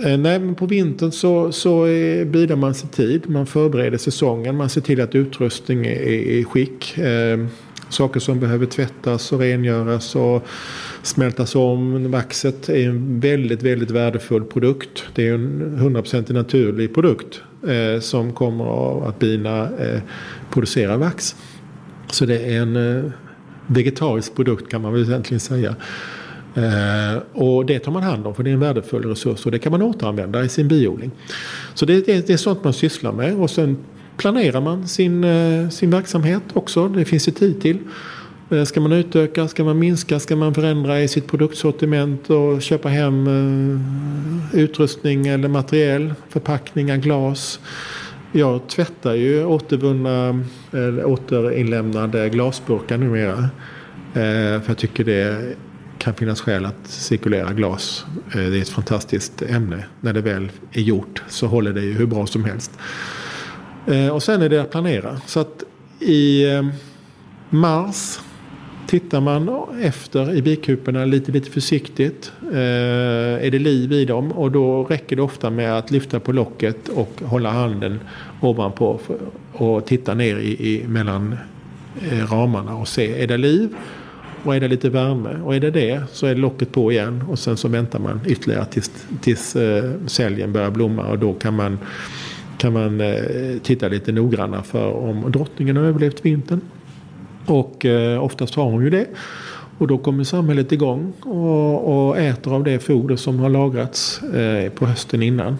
[SPEAKER 2] Eh, nej, men på vintern så, så eh, bidrar man sig tid. Man förbereder säsongen. Man ser till att utrustning är i skick. Eh, saker som behöver tvättas och rengöras och smältas om. Vaxet är en väldigt, väldigt värdefull produkt. Det är en 100% naturlig produkt eh, som kommer av att bina eh, producerar vax. Så det är en eh, vegetarisk produkt kan man väl egentligen säga. Eh, och det tar man hand om för det är en värdefull resurs och det kan man återanvända i sin biodling. Så det, det, det är sånt man sysslar med och sen planerar man sin, eh, sin verksamhet också. Det finns ju tid till. Eh, ska man utöka? Ska man minska? Ska man förändra i sitt produktsortiment och köpa hem eh, utrustning eller materiel? Förpackningar, glas. Jag tvättar ju återvunna, eller återinlämnade glasburkar numera. För jag tycker det kan finnas skäl att cirkulera glas. Det är ett fantastiskt ämne. När det väl är gjort så håller det ju hur bra som helst. Eh, och sen är det att planera. Så att i eh, mars tittar man efter i bikuporna lite, lite försiktigt. Eh, är det liv i dem? Och då räcker det ofta med att lyfta på locket och hålla handen ovanpå och titta ner i, i mellan eh, ramarna och se, är det liv? Och är det lite värme och är det det så är locket på igen och sen så väntar man ytterligare tills, tills eh, säljen börjar blomma och då kan man kan man eh, titta lite noggrannare för om drottningen har överlevt vintern. Och eh, oftast har hon ju det. Och då kommer samhället igång och, och äter av det foder som har lagrats eh, på hösten innan.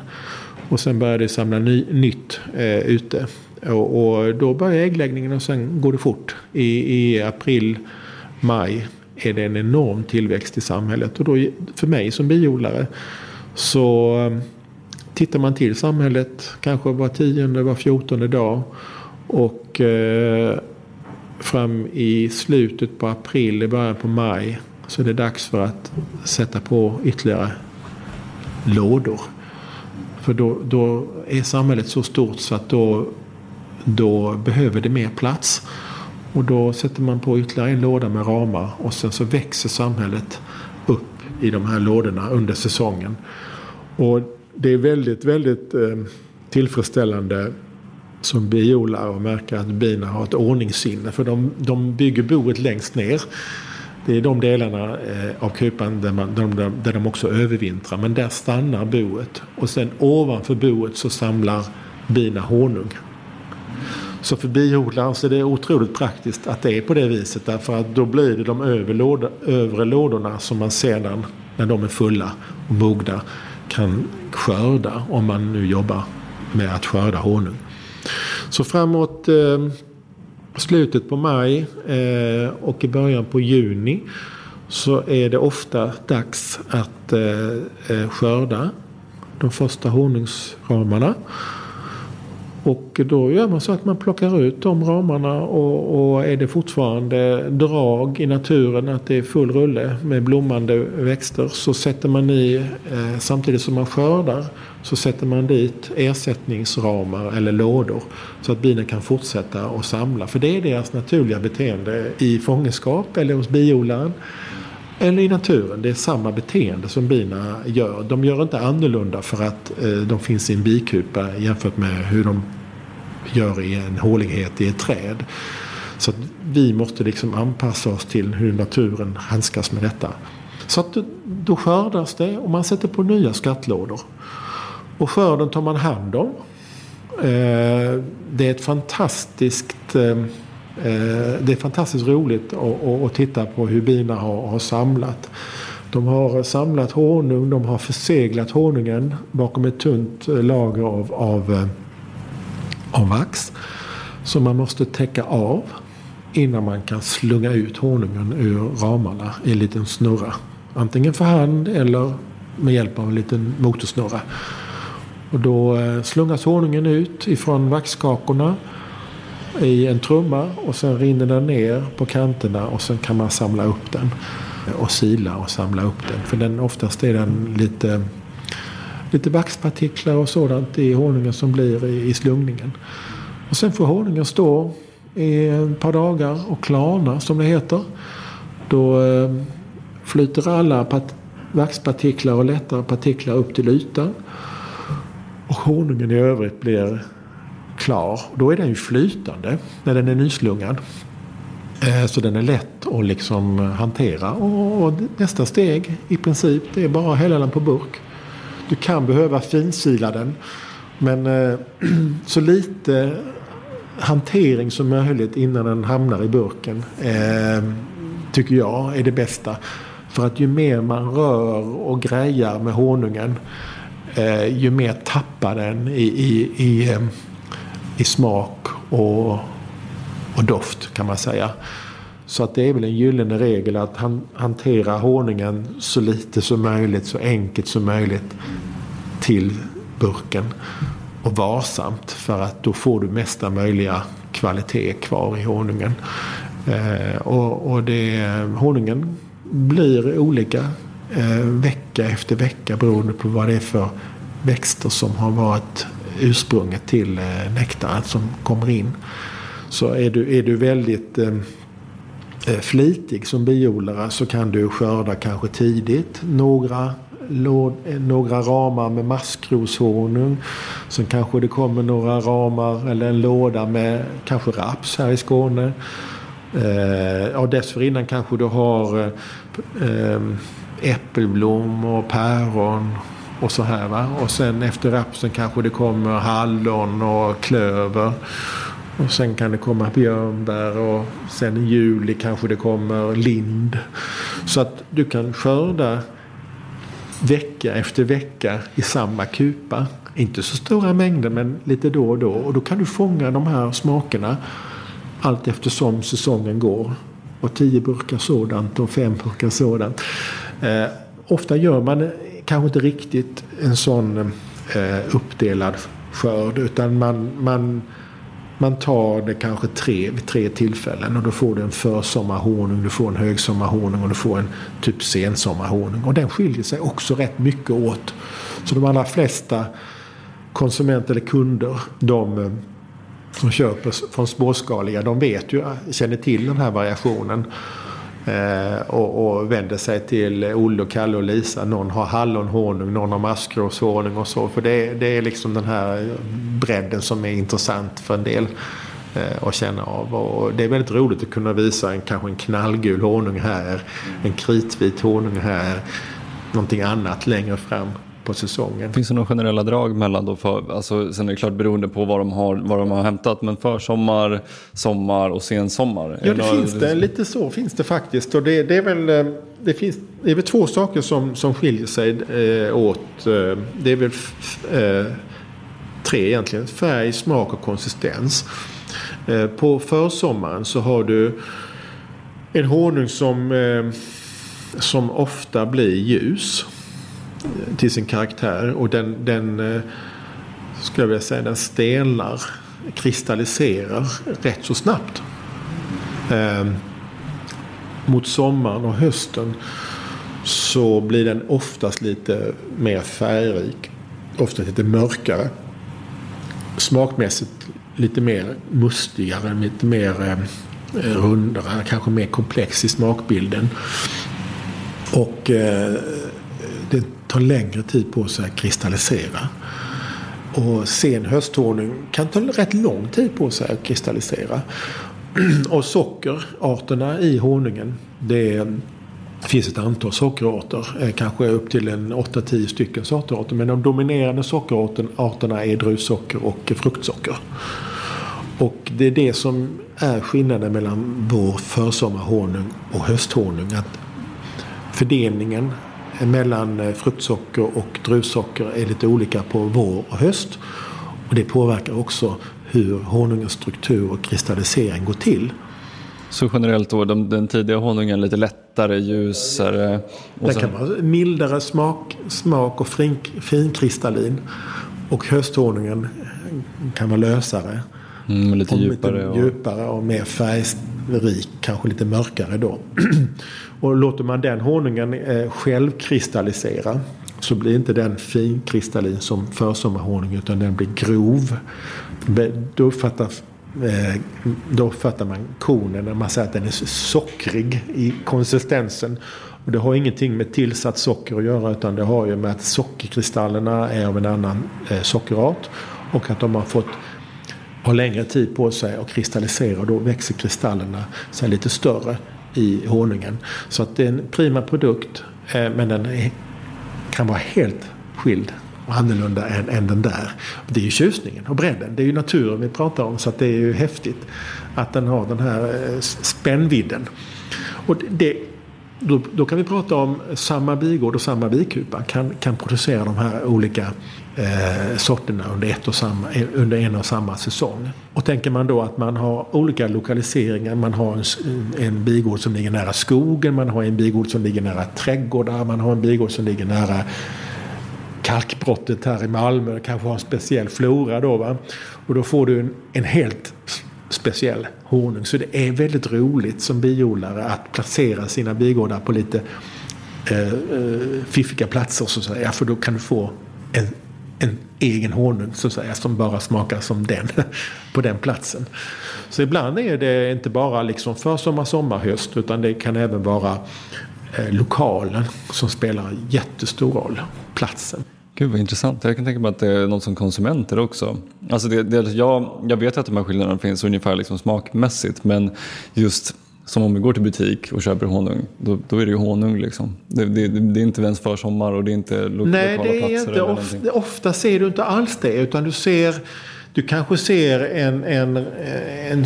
[SPEAKER 2] Och sen börjar det samla ny, nytt eh, ute. Och, och, då börjar äggläggningen och sen går det fort. I, i april, maj är det en enorm tillväxt i samhället. Och då för mig som biodlare så tittar man till samhället kanske var tionde, var fjortonde dag. Och eh, fram i slutet på april, i början på maj så är det dags för att sätta på ytterligare lådor. För då, då är samhället så stort så att då, då behöver det mer plats. Och då sätter man på ytterligare en låda med ramar och sen så växer samhället upp i de här lådorna under säsongen. Och det är väldigt, väldigt eh, tillfredsställande som biodlare att märka att bina har ett ordningssinne. För de, de bygger boet längst ner. Det är de delarna eh, av kupan där, man, där, där de också övervintrar. Men där stannar boet. Och sen ovanför boet så samlar bina honung. Så för biodlaren så är det otroligt praktiskt att det är på det viset. Därför att då blir det de övre, övre lådorna som man sedan, när de är fulla och mogna, kan skörda om man nu jobbar med att skörda honung. Så framåt eh, slutet på maj eh, och i början på juni så är det ofta dags att eh, eh skörda de första honungsramarna. Och då gör man så att man plockar ut de ramarna och, och, är det fortfarande drag i naturen att det är full rulle med blommande växter så sätter man i eh, samtidigt som man skördar så sätter man dit ersättningsramar eller lådor så att bina kan fortsätta att samla. För det är deras naturliga beteende i fångenskap eller hos biodlaren eller i naturen. Det är samma beteende som bina gör. De gör inte annorlunda för att eh, de finns i en bikupa jämfört med hur de gör i en hålighet i ett träd. Så vi måste liksom anpassa oss till hur naturen handskas med detta. Så att då skördas det och man sätter på nya skattlådor. Och skörden tar man hand om. Eh, det är ett fantastiskt eh, Eh, det är fantastiskt roligt att titta på hur bina har samlat. De har samlat honung, de har förseglat honungen bakom ett tunt eh, lager av, av, eh, av vax. Som man måste täcka av innan man kan slunga ut honungen ur ramarna i en liten snurra. Antingen för hand eller med hjälp av en liten motorsnurra. Och då slungas honungen ut ifrån vaxkakorna i en trumma och sen rinner den ner på kanterna och sen kan man samla upp den och sila och samla upp den. För den, oftast är den lite, lite vaxpartiklar och sådant i honungen som blir i, i slungningen. Och sen får honungen stå i ett par dagar och klarna som det heter. Då eh, flyter alla vaxpartiklar och lättare partiklar upp till ytan. Och honungen i övrigt blir klar. Då är den ju flytande när den är nyslungad. Eh, så den är lätt att liksom eh, hantera. Och nästa steg i princip det är bara att hälla den på burk. Du kan behöva finsila den. Men eh, så lite hantering som möjligt innan den hamnar i burken tycker jag är det bästa. För att ju mer man rör och grejar med honungen ju mer tappar den i, i, i i smak och, och doft kan man säga. Så att det är väl en gyllene regel att han, hantera honungen så lite som möjligt, så enkelt som möjligt till burken. Och varsamt för att då får du mesta möjliga kvalitet kvar i honungen. Eh, och, och det, honungen blir olika eh, vecka efter vecka beroende på vad det är för växter som har varit ursprunget till eh, nektaret som kommer in. Så är du, är du väldigt eh, eh flitig som biodlare så kan du skörda kanske tidigt några, eh, några ramar med maskroshonung. Sen kanske det kommer några ramar eller en låda med kanske raps här i Skåne. Eh, och dessförinnan kanske du har eh, eh äppelblom och päron och så här va. Och sen efter rapsen kanske det kommer hallon och klöver. Och sen kan det komma björnbär och sen i juli kanske det kommer lind. Så att du kan skörda vecka efter vecka i samma kupa. Inte så stora mängder men lite då och då. Och då kan du fånga de här smakerna allt eftersom säsongen går. Och tio burkar sådant och fem burkar sådant. Eh, ofta gör man kanske inte riktigt en sån eh, uppdelad skörd. Utan man, man, man tar det kanske tre, vid tre tillfällen. Och då får du en försommarhonung, du får en högsommarhonung och du får en typ sensommarhonung. Och den skiljer sig också rätt mycket åt. Så de allra flesta konsumenter eller kunder, de eh, som köper från småskaliga, de vet ju, känner till den här variationen. Eh, och, och, vänder sig till Olle, Kalle och Lisa. Någon har hallonhonung, någon har maskroshonung och så. För det, det är liksom den här bredden som är intressant för en del eh, att känna av. Och det är väldigt roligt att kunna visa en, kanske en knallgul honung här, en kritvit honung här, någonting annat längre fram på säsongen.
[SPEAKER 3] Finns det några generella drag mellan då? För, alltså, sen är det klart beroende på vad de har, vad de har hämtat. Men försommar, sommar och sensommar?
[SPEAKER 2] Ja, det finns det. Lite så finns det faktiskt. Och det, det är väl... Eh, det, finns, det är väl två saker som, som skiljer sig eh, åt. Eh, det är väl eh, tre egentligen. Färg, smak och konsistens. Eh, på försommaren så har du en honung som, eh, som ofta blir ljus till sin karaktär. Och den, den, eh, skulle jag vilja säga, den stelnar, kristalliserar rätt så snabbt. Eh, mot sommaren och hösten så blir den oftast lite mer färgrik. Oftast lite mörkare. Smakmässigt lite mer mustigare, lite mer eh, rundare, kanske mer komplex i smakbilden. Och eh, det tar längre tid på sig att kristallisera. Och sen hösthonung kan ta rätt lång tid på sig att kristallisera. Och sockerarterna i honungen, det finns ett antal sockerarter, eh, kanske upp till en 8-10 stycken sockerarter. Men de dominerande sockerarterna är druvsocker och fruktsocker. Och det är det som är skillnaden mellan vår försommarhonung och hösthonung. Att fördelningen mellan eh, fruktsocker och druvsocker är lite olika på vår och höst. Och det påverkar också hur honungens struktur och kristallisering går till.
[SPEAKER 3] Så generellt då, den, den tidiga honungen lite lättare, ljusare?
[SPEAKER 2] Den sen... kan vara mildare smak, smak och finkristallin. Och hösthonungen kan vara lösare.
[SPEAKER 3] Mm, lite
[SPEAKER 2] och
[SPEAKER 3] djupare.
[SPEAKER 2] Lite och... djupare och mer färgrik, kanske lite mörkare då. och låter man den honungen eh, så blir inte den finkristallin som försommarhonung utan den blir grov. Då uppfattar, eh, då uppfattar man konen när man säger att den är sockrig i konsistensen. Och det har ingenting med tillsatt socker att göra utan det har ju med att sockerkristallerna är av en annan eh, sockerart. Och att de har fått ha längre tid på sig att kristallisera och då växer kristallerna sig lite större i honungen. Så att det är en prima produkt eh, men den är, kan vara helt skild och annorlunda än, än den där. Det är ju tjusningen och bredden. Det är ju naturen vi pratar om så att det är ju häftigt att den har den här eh, spännvidden. Och det, då, då, kan vi prata om samma bigård och samma bikupa kan, kan producera de här olika eh, sorterna under, ett och samma, under en och samma säsong. Och tänker man då att man har olika lokaliseringar. Man har en, en bigård som ligger nära skogen, man har en bigård som ligger nära trädgårdar, man har en bigård som ligger nära kalkbrottet här i Malmö. Kanske har en speciell flora då. Va? Och då får du en, en helt speciell honung. Så det är väldigt roligt som biodlare att placera sina bigårdar på lite eh, eh fiffiga platser så att säga. För då kan du få en, en egen honung så att säga som bara smakar som den på den platsen. Så ibland är det inte bara liksom försommar, sommar, höst utan det kan även vara eh, lokalen som spelar jättestor roll. Platsen.
[SPEAKER 3] Gud vad intressant. Jag kan tänka mig att det är något som konsumenter också. Alltså det, det, jag, jag vet att de här skillnaderna finns ungefär liksom smakmässigt men just som om vi går till butik och köper honung, då, då är det ju honung. Liksom. Det, det, det är inte ens försommar och det är inte lo
[SPEAKER 2] Nej,
[SPEAKER 3] lokala
[SPEAKER 2] det är
[SPEAKER 3] platser.
[SPEAKER 2] Inte ofta, ofta ser du inte alls det. Utan du ser, du kanske ser en, en, en,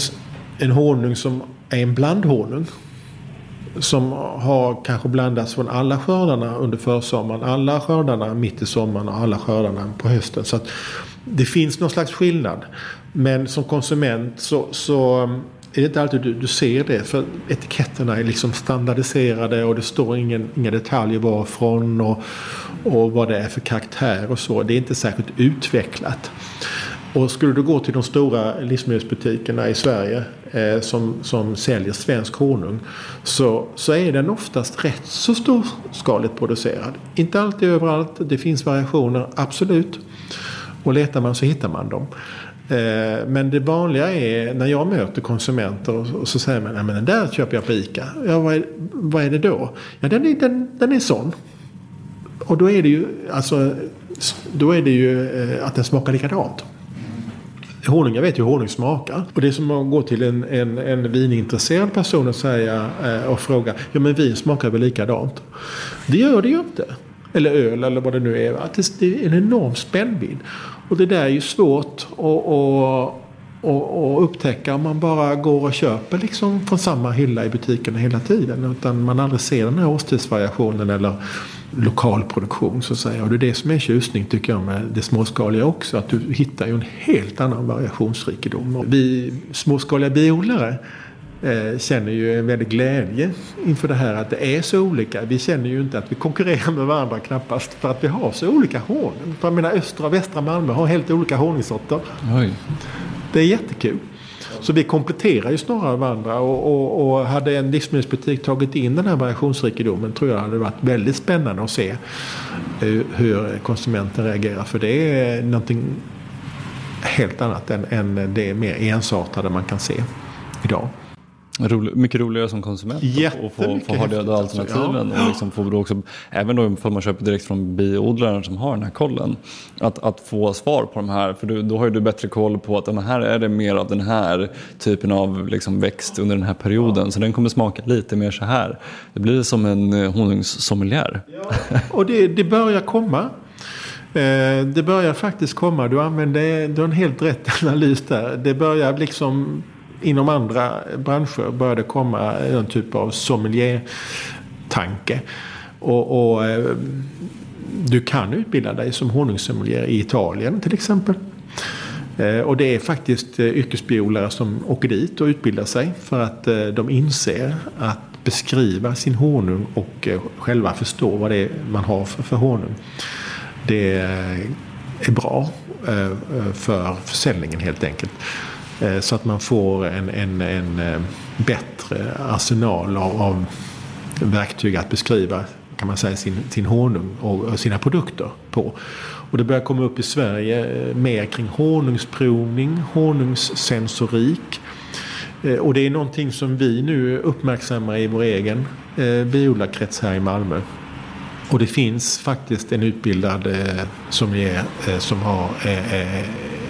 [SPEAKER 2] en honung som är en blandhonung som har kanske blandats från alla skördarna under försommaren, alla skördarna mitt i sommaren och alla skördarna på hösten. Så att det finns någon slags skillnad. Men som konsument så, så är det inte alltid du, du ser det. För etiketterna är liksom standardiserade och det står ingen, inga detaljer varifrån och, och vad det är för karaktär och så. Det är inte särskilt utvecklat. Och skulle du gå till de stora livsmedelsbutikerna i Sverige eh, som, som säljer svensk honung så, så är den oftast rätt så storskaligt producerad. Inte alltid överallt, det finns variationer, absolut. Och letar man så hittar man dem. Eh, men det vanliga är när jag möter konsumenter och, så säger man att den där köper jag på ICA. Ja, vad, är, vad är det då? Ja, den är, den, den är sån. Och då är det ju, alltså, då är det ju eh, att den smakar likadant. Honung, jag vet ju hur honung smakar. Och det är som att gå till en, en, en vinintresserad person och, säga, eh, och fråga. Ja men vin smakar väl likadant? Det gör det ju inte. Eller öl eller vad det nu är. Det, det är en enorm spännvidd. Och det där är ju svårt och, och, och, och upptäcka om man bara går och köper liksom från samma hylla i butikerna hela tiden. Utan man aldrig ser den här årstidsvariationen eller lokalproduktion så att säga. Och det är det som är tjusning tycker jag med det småskaliga också. Att du hittar ju en helt annan variationsrikedom. Vi småskaliga biodlare känner ju en väldig glädje inför det här att det är så olika. Vi känner ju inte att vi konkurrerar med varandra knappast för att vi har så olika honung. Jag menar östra och västra Malmö har helt olika honungssorter.
[SPEAKER 3] Oj.
[SPEAKER 2] Det är jättekul. Så vi kompletterar ju snarare varandra och, och, och, hade en livsmedelsbutik tagit in den här variationsrikedomen tror jag hade varit väldigt spännande att se hur konsumenten reagerar. För det är någonting helt annat än, än det mer ensartade man kan se idag.
[SPEAKER 3] Rolig, mycket roligare som konsument att få, få ha de alternativen. Ja. Och liksom få då också, även då om man köper direkt från biodlaren som har den här kollen. Att, att få svar på de här, för du, då har ju du bättre koll på att här är det mer av den här typen av liksom växt under den här perioden. Så den kommer smaka lite mer så här. Det blir som en eh, honungssommelier.
[SPEAKER 2] Ja. Och det, det börjar komma. Eh, det börjar faktiskt komma. Du använder du har en helt rätt analys där. Det börjar liksom inom andra branscher började komma en typ av sommelier-tanke. Och, och eh, du kan utbilda dig som honungssommelier i Italien till exempel. Eh, och det är faktiskt eh, yrkesbiodlare som åker dit och utbildar sig för att de inser att beskriva sin honung och själva förstå vad det är man har för, för honung. Det är bra för försäljningen helt enkelt. Eh, så att man får en, en, en eh, bättre arsenal av, av verktyg att beskriva kan man säga, sin, sin honung och sina produkter på. Och det börjar komma upp i Sverige eh, mer kring honungsprovning, honungssensorik. Och det är någonting som vi nu uppmärksammar i vår egen biodlarkrets här i Malmö. Och det finns faktiskt en utbildad som, är, som har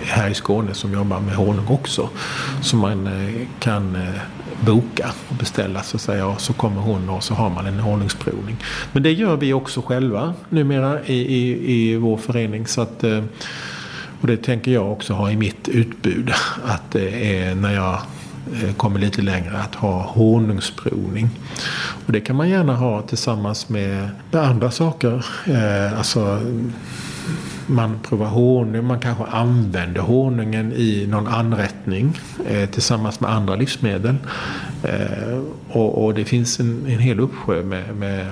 [SPEAKER 2] här i Skåne som jobbar med honung också. Som man eh, kan eh, boka och beställa så att säga. Och så kommer hon och så har man en honungsprovning. Men det gör vi också själva numera i, i, i vår förening. Så att, eh, och det tänker jag också ha i mitt utbud. Att det är när jag kommer lite längre att ha honungsprovning. Och det kan man gärna ha tillsammans med, andra saker. Alltså man provar honung, man kanske använder honungen i någon anrättning eh, tillsammans med andra livsmedel. Eh, och, och, det finns en, en hel uppsjö med, med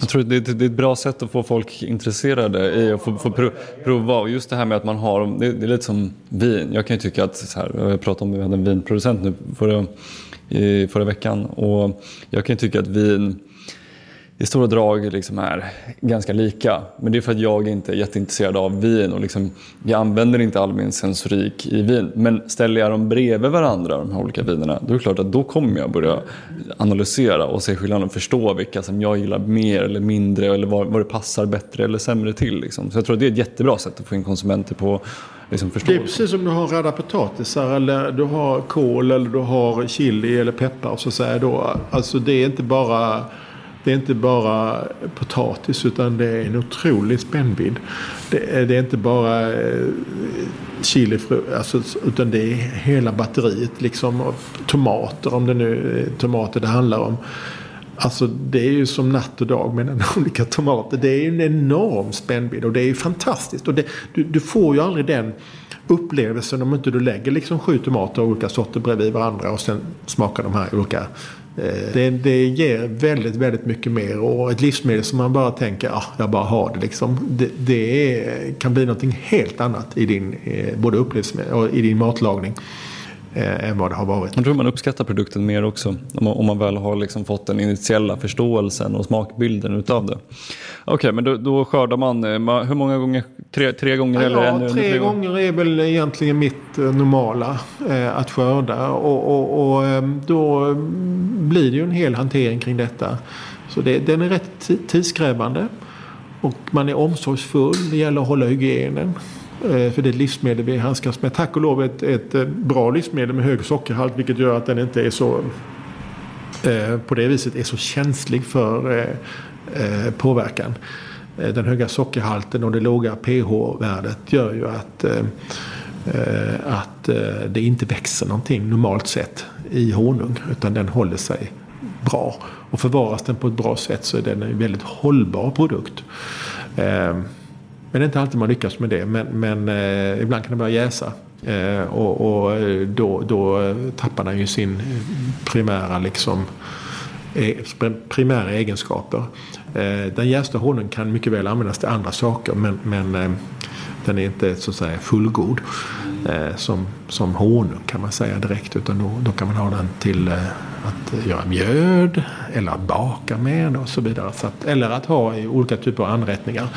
[SPEAKER 3] jag tror det är, det är ett bra sätt att få folk intresserade i att få, få prova. Och just det här med att man har, det, det är lite som vin. Jag kan ju tycka att, så här, jag pratade om, vi hade en vinproducent nu förra, i förra veckan. Och jag kan ju tycka att vin i stora drag liksom är ganska lika. Men det är för att jag inte är jätteintresserad av vin och liksom, jag använder inte all min sensorik i vin. Men ställer jag dem bredvid varandra, de här olika vinerna, då är det klart att då kommer jag börja analysera och se skillnaden och förstå vilka som jag gillar mer eller mindre eller vad, vad det passar bättre eller sämre till. Liksom. Så jag tror att det är ett jättebra sätt att få in konsumenter på Liksom
[SPEAKER 2] det är precis som du har röda potatisar eller du har kål eller du har chili eller peppar. Så att säga då. Alltså det är inte bara det är inte bara potatis utan det är en otrolig spännvidd. Det är, det är inte bara eh, chili, alltså, utan det är hela batteriet. Liksom, tomater, om det nu är tomater det handlar om. Alltså det är ju som natt och dag mellan olika tomater. Det är en enorm spännvidd och det är ju fantastiskt. Och det, du, du, får ju aldrig den upplevelsen om inte du lägger liksom sju tomater av olika sorter bredvid varandra och sen smakar de här olika Eh. det, det ger väldigt, väldigt mycket mer. Och ett livsmedel som man bara tänker, ah, jag bara har det liksom. Det, det är, kan bli någonting helt annat i din, eh, både upplevelse och i din matlagning eh, än vad det har varit.
[SPEAKER 3] Jag tror man uppskattar produkten mer också om man, om man väl har liksom fått den initiella förståelsen och smakbilden utav det. Okej, okay, men då, då skördar man, eh, hur många gånger? Tre, tre gånger?
[SPEAKER 2] Ja,
[SPEAKER 3] eller
[SPEAKER 2] ja tre, tre gånger är väl egentligen mitt eh, normala eh, att skörda. Och, och, och då blir det ju en hel hantering kring detta. Så det, den är rätt tidskrävande. Och man är omsorgsfull. Det gäller att hålla hygienen. Eh, för det är ett livsmedel vi handskas med. Tack och lov ett, ett eh, bra livsmedel med hög sockerhalt vilket gör att den inte är så eh, på det viset är så känslig för påverkan. Den höga sockerhalten och det låga pH-värdet gör ju att, att det inte växer någonting normalt sett i honung. Utan den håller sig bra. Och förvaras den på ett bra sätt så är den en väldigt hållbar produkt. Men det är inte alltid man lyckas med det. Men, men eh, ibland kan det börja jäsa. Eh, och, och eh, då, då tappar den ju sin primära liksom e, primära egenskaper. Eh, den jästa honungen kan mycket väl användas till andra saker men, men eh, den är inte så att säga fullgod som, som honung kan man säga direkt utan då, då kan man ha den till att göra mjöd eller att baka med och så vidare. Så att, eller att ha i olika typer av anrättningar.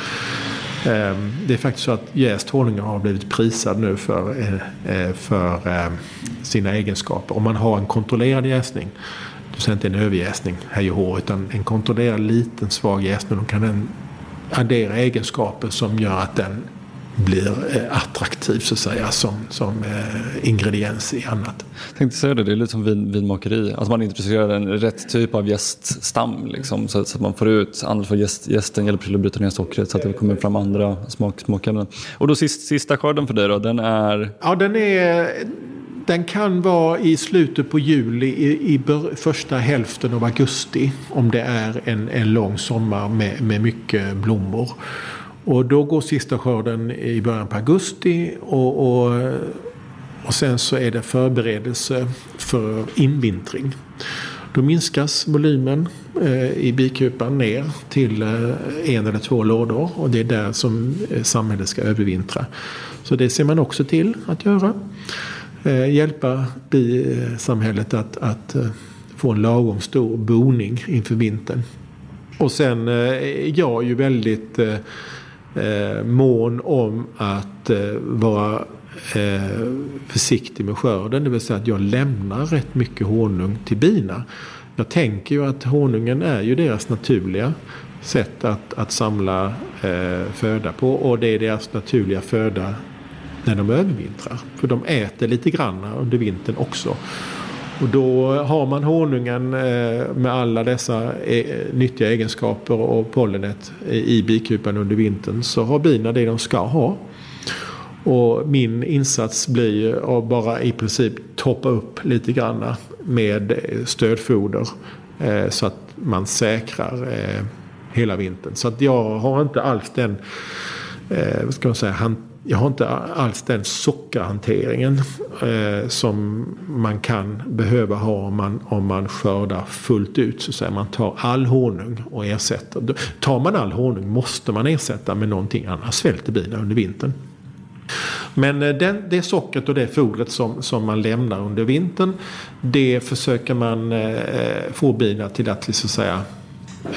[SPEAKER 2] Ehm, det är faktiskt så att jäst honung har blivit prisad nu för, eh, eh, för ehm, sina egenskaper. Om man har en kontrollerad jäsning, du säger inte en överjäsning, hej och hå, utan en kontrollerad liten svag jäsning, då kan den addera egenskaper som gör att den blir eh, attraktiv så att säga som, som eh, ingrediens i annat.
[SPEAKER 3] Jag tänkte säga det, det är lite som vin, vinmakeri. Alltså man introducerar en rätt typ av gäststam liksom, så, så, att man får ut andra för gäst, gästen hjälper till att bryta ner sockret så att det kommer fram andra smak, smakämnen. Och då sist, sista skörden för dig då, den är?
[SPEAKER 2] Ja den är den kan vara i slutet på juli, i, i första hälften av augusti om det är en, en lång sommar med, med mycket blommor. Och då går sista skörden i början på augusti och, och, och sen så är det förberedelse för invintring. Då minskas volymen eh, i bikupan ner till eh, en eller två lådor och det är där som eh, samhället ska övervintra. Så det ser man också till att göra. Eh, hjälpa bisamhället att, att eh, få en lagom stor boning inför vintern. Och sen eh, är jag ju väldigt eh, mån om att eh, vara eh, försiktig med skörden. Det vill säga att jag lämnar rätt mycket honung till bina. Jag tänker ju att honungen är ju deras naturliga sätt att, att samla eh, föda på. Och det är deras naturliga föda när de övervintrar. För de äter lite grann under vintern också. Och då har man honungen eh, med alla dessa eh, nyttiga egenskaper och pollenet i bikupan under vintern så har bina det de ska ha. Och min insats blir att bara i princip toppa upp lite grann med stödfoder eh, så att man säkrar hela vintern. Så att jag har inte alls den vad ska man säga, jag har inte alls den sockerhanteringen eh, som man kan behöva ha om man, om man skördar fullt ut. Så att. Man tar all honung och ersätter. Tar man all honung måste man ersätta med någonting annars svälter bina under vintern. Men eh, den, det sockret och det fodret som, som man lämnar under vintern det försöker man eh, få bina till att, så att säga,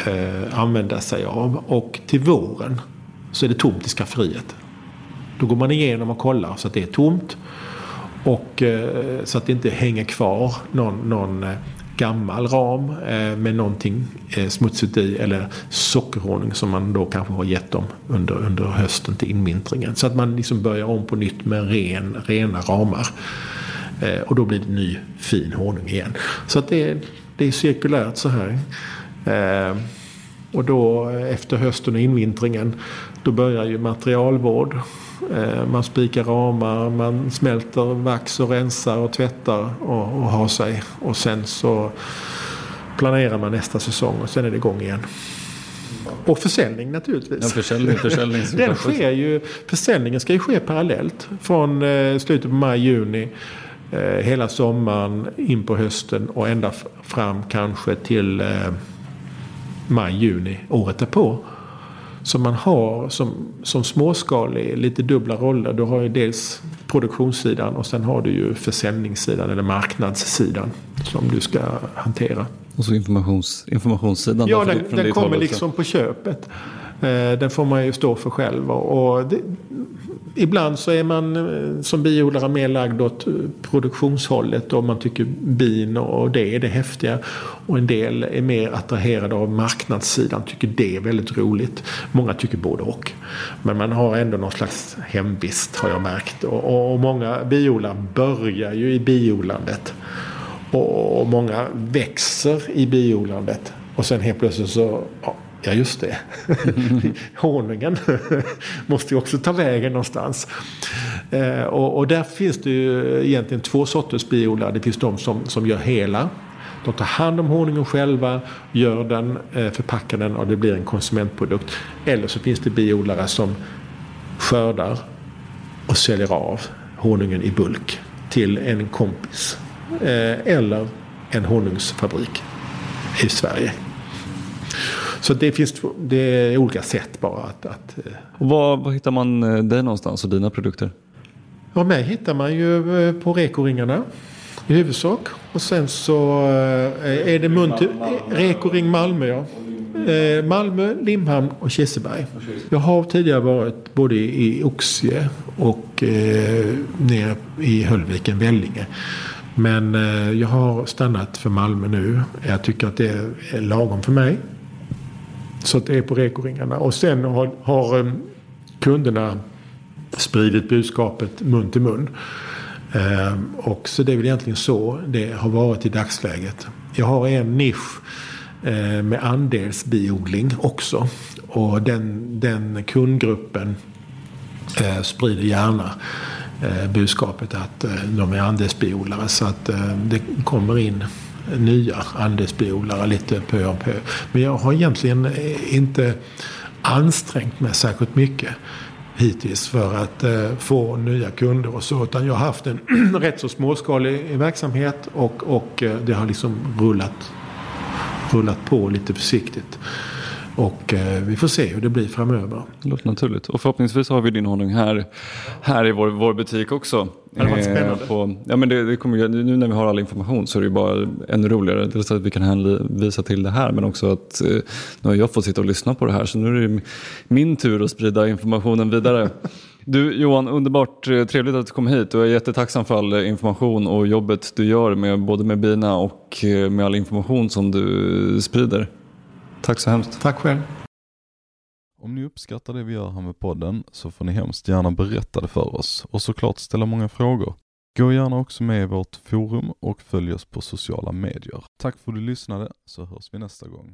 [SPEAKER 2] eh, använda sig av. Och till våren så är det tomt i skafferiet. Då går man igenom och kollar så att det är tomt. Och eh, så att det inte hänger kvar någon, någon eh, gammal ram eh, med någonting smutsigt i eller sockerhonung som man då kanske har gett dem under, under hösten till invintringen. Så att man liksom börjar om på nytt med ren, rena ramar. Och då blir det ny fin honung igen. Så att det, det är cirkulärt så här. Och då efter hösten och invintringen då börjar ju materialvård man spikar ramar, man smälter vax och rensar och tvättar och, och har sig. Och sen så planerar man nästa säsong och sen är det igång igen. Och försäljning naturligtvis.
[SPEAKER 3] Ja, försäljning, försäljning
[SPEAKER 2] Den sker ju, försäljningen ska ju ske parallellt. Från eh, slutet på maj, juni. Eh, hela sommaren in på hösten och ända fram kanske till maj, juni året därpå som man har som, som småskalig, lite dubbla roller. Du har ju dels produktionssidan och sen har du ju försäljningssidan eller marknadssidan som du ska hantera.
[SPEAKER 3] Och så informations, informationssidan?
[SPEAKER 2] Ja, den, den kommer liksom på köpet. Eh, den får man ju stå för själv. Och det, ibland så är man eh, som biodlare mer lagd åt eh, produktionshållet och man tycker bin och det är det häftiga. Och en del är mer attraherade av marknadssidan, tycker det är väldigt roligt. Många tycker både och. Men man har ändå någon slags hemvist har jag märkt. Och, och många biodlare börjar ju i biodlandet. Och, och många växer i biodlandet. Och sen helt plötsligt så ja, Ja, just det. Honungen måste ju också ta vägen någonstans. Eh, och, och, där finns det ju egentligen två sorters biodlare. Det finns de som, som gör hela. De tar hand om honungen själva, gör den, eh, förpackar den och det blir en konsumentprodukt. Eller så finns det biodlare som skördar och säljer av honungen i bulk till en kompis. Eh, eller en honungsfabrik i Sverige. Så det finns det är olika sätt bara att... att eh,
[SPEAKER 3] Och var, var hittar man eh, dig någonstans och dina produkter?
[SPEAKER 2] Ja, mig hittar man ju eh, på rekoringarna i huvudsak. Och sen så är det mun till Rekoring Malmö. Ja. Malmö, Limhamn och Kirseberg. Jag har tidigare varit både i Oxie och eh, nere i Höllviken, Vellinge. Men eh, jag har stannat för Malmö nu. Jag tycker att det är lagom för mig. Så att det är på rekoringarna. Och sen har, har eh, kunderna spridit budskapet mun till mun. Eh, och så det är väl egentligen så det har varit i dagsläget. Jag har en nisch eh, med andelsbiodling också. Och den, den kundgruppen eh, sprider gärna eh, budskapet att eh, de är andelsbiodlare. Så att det kommer in nya andelsbiodlare lite pö om pö. Men jag har egentligen eh, inte ansträngt mig särskilt mycket hittills för att eh, få nya kunder och så. Utan jag har haft en rätt så småskalig verksamhet och, och eh, det har liksom rullat, rullat på lite försiktigt. Och eh, vi får se hur det blir framöver.
[SPEAKER 3] Det låter naturligt. Och förhoppningsvis har vi din honung här, här i vår, vår butik också.
[SPEAKER 2] Det hade varit
[SPEAKER 3] Eh,
[SPEAKER 2] spännande.
[SPEAKER 3] På, ja, men det, det kommer, nu när vi har all information så är det ju bara ännu roligare. Dels att vi kan hänvisa till det här men också att eh, nu har jag fått sitta och lyssna på det här så nu är det min tur att sprida informationen vidare. Du Johan, underbart eh, trevligt att du kom hit och jag är jättetacksam för all information och jobbet du gör med, både med bina och eh, med all information som du sprider. Tack så hemskt.
[SPEAKER 2] Tack själv.
[SPEAKER 1] Om ni uppskattar det vi gör här med podden så får ni hemskt gärna berätta det för oss och såklart ställa många frågor. Gå gärna också med i vårt forum och följ oss på sociala medier. Tack för att du lyssnade så hörs vi nästa gång.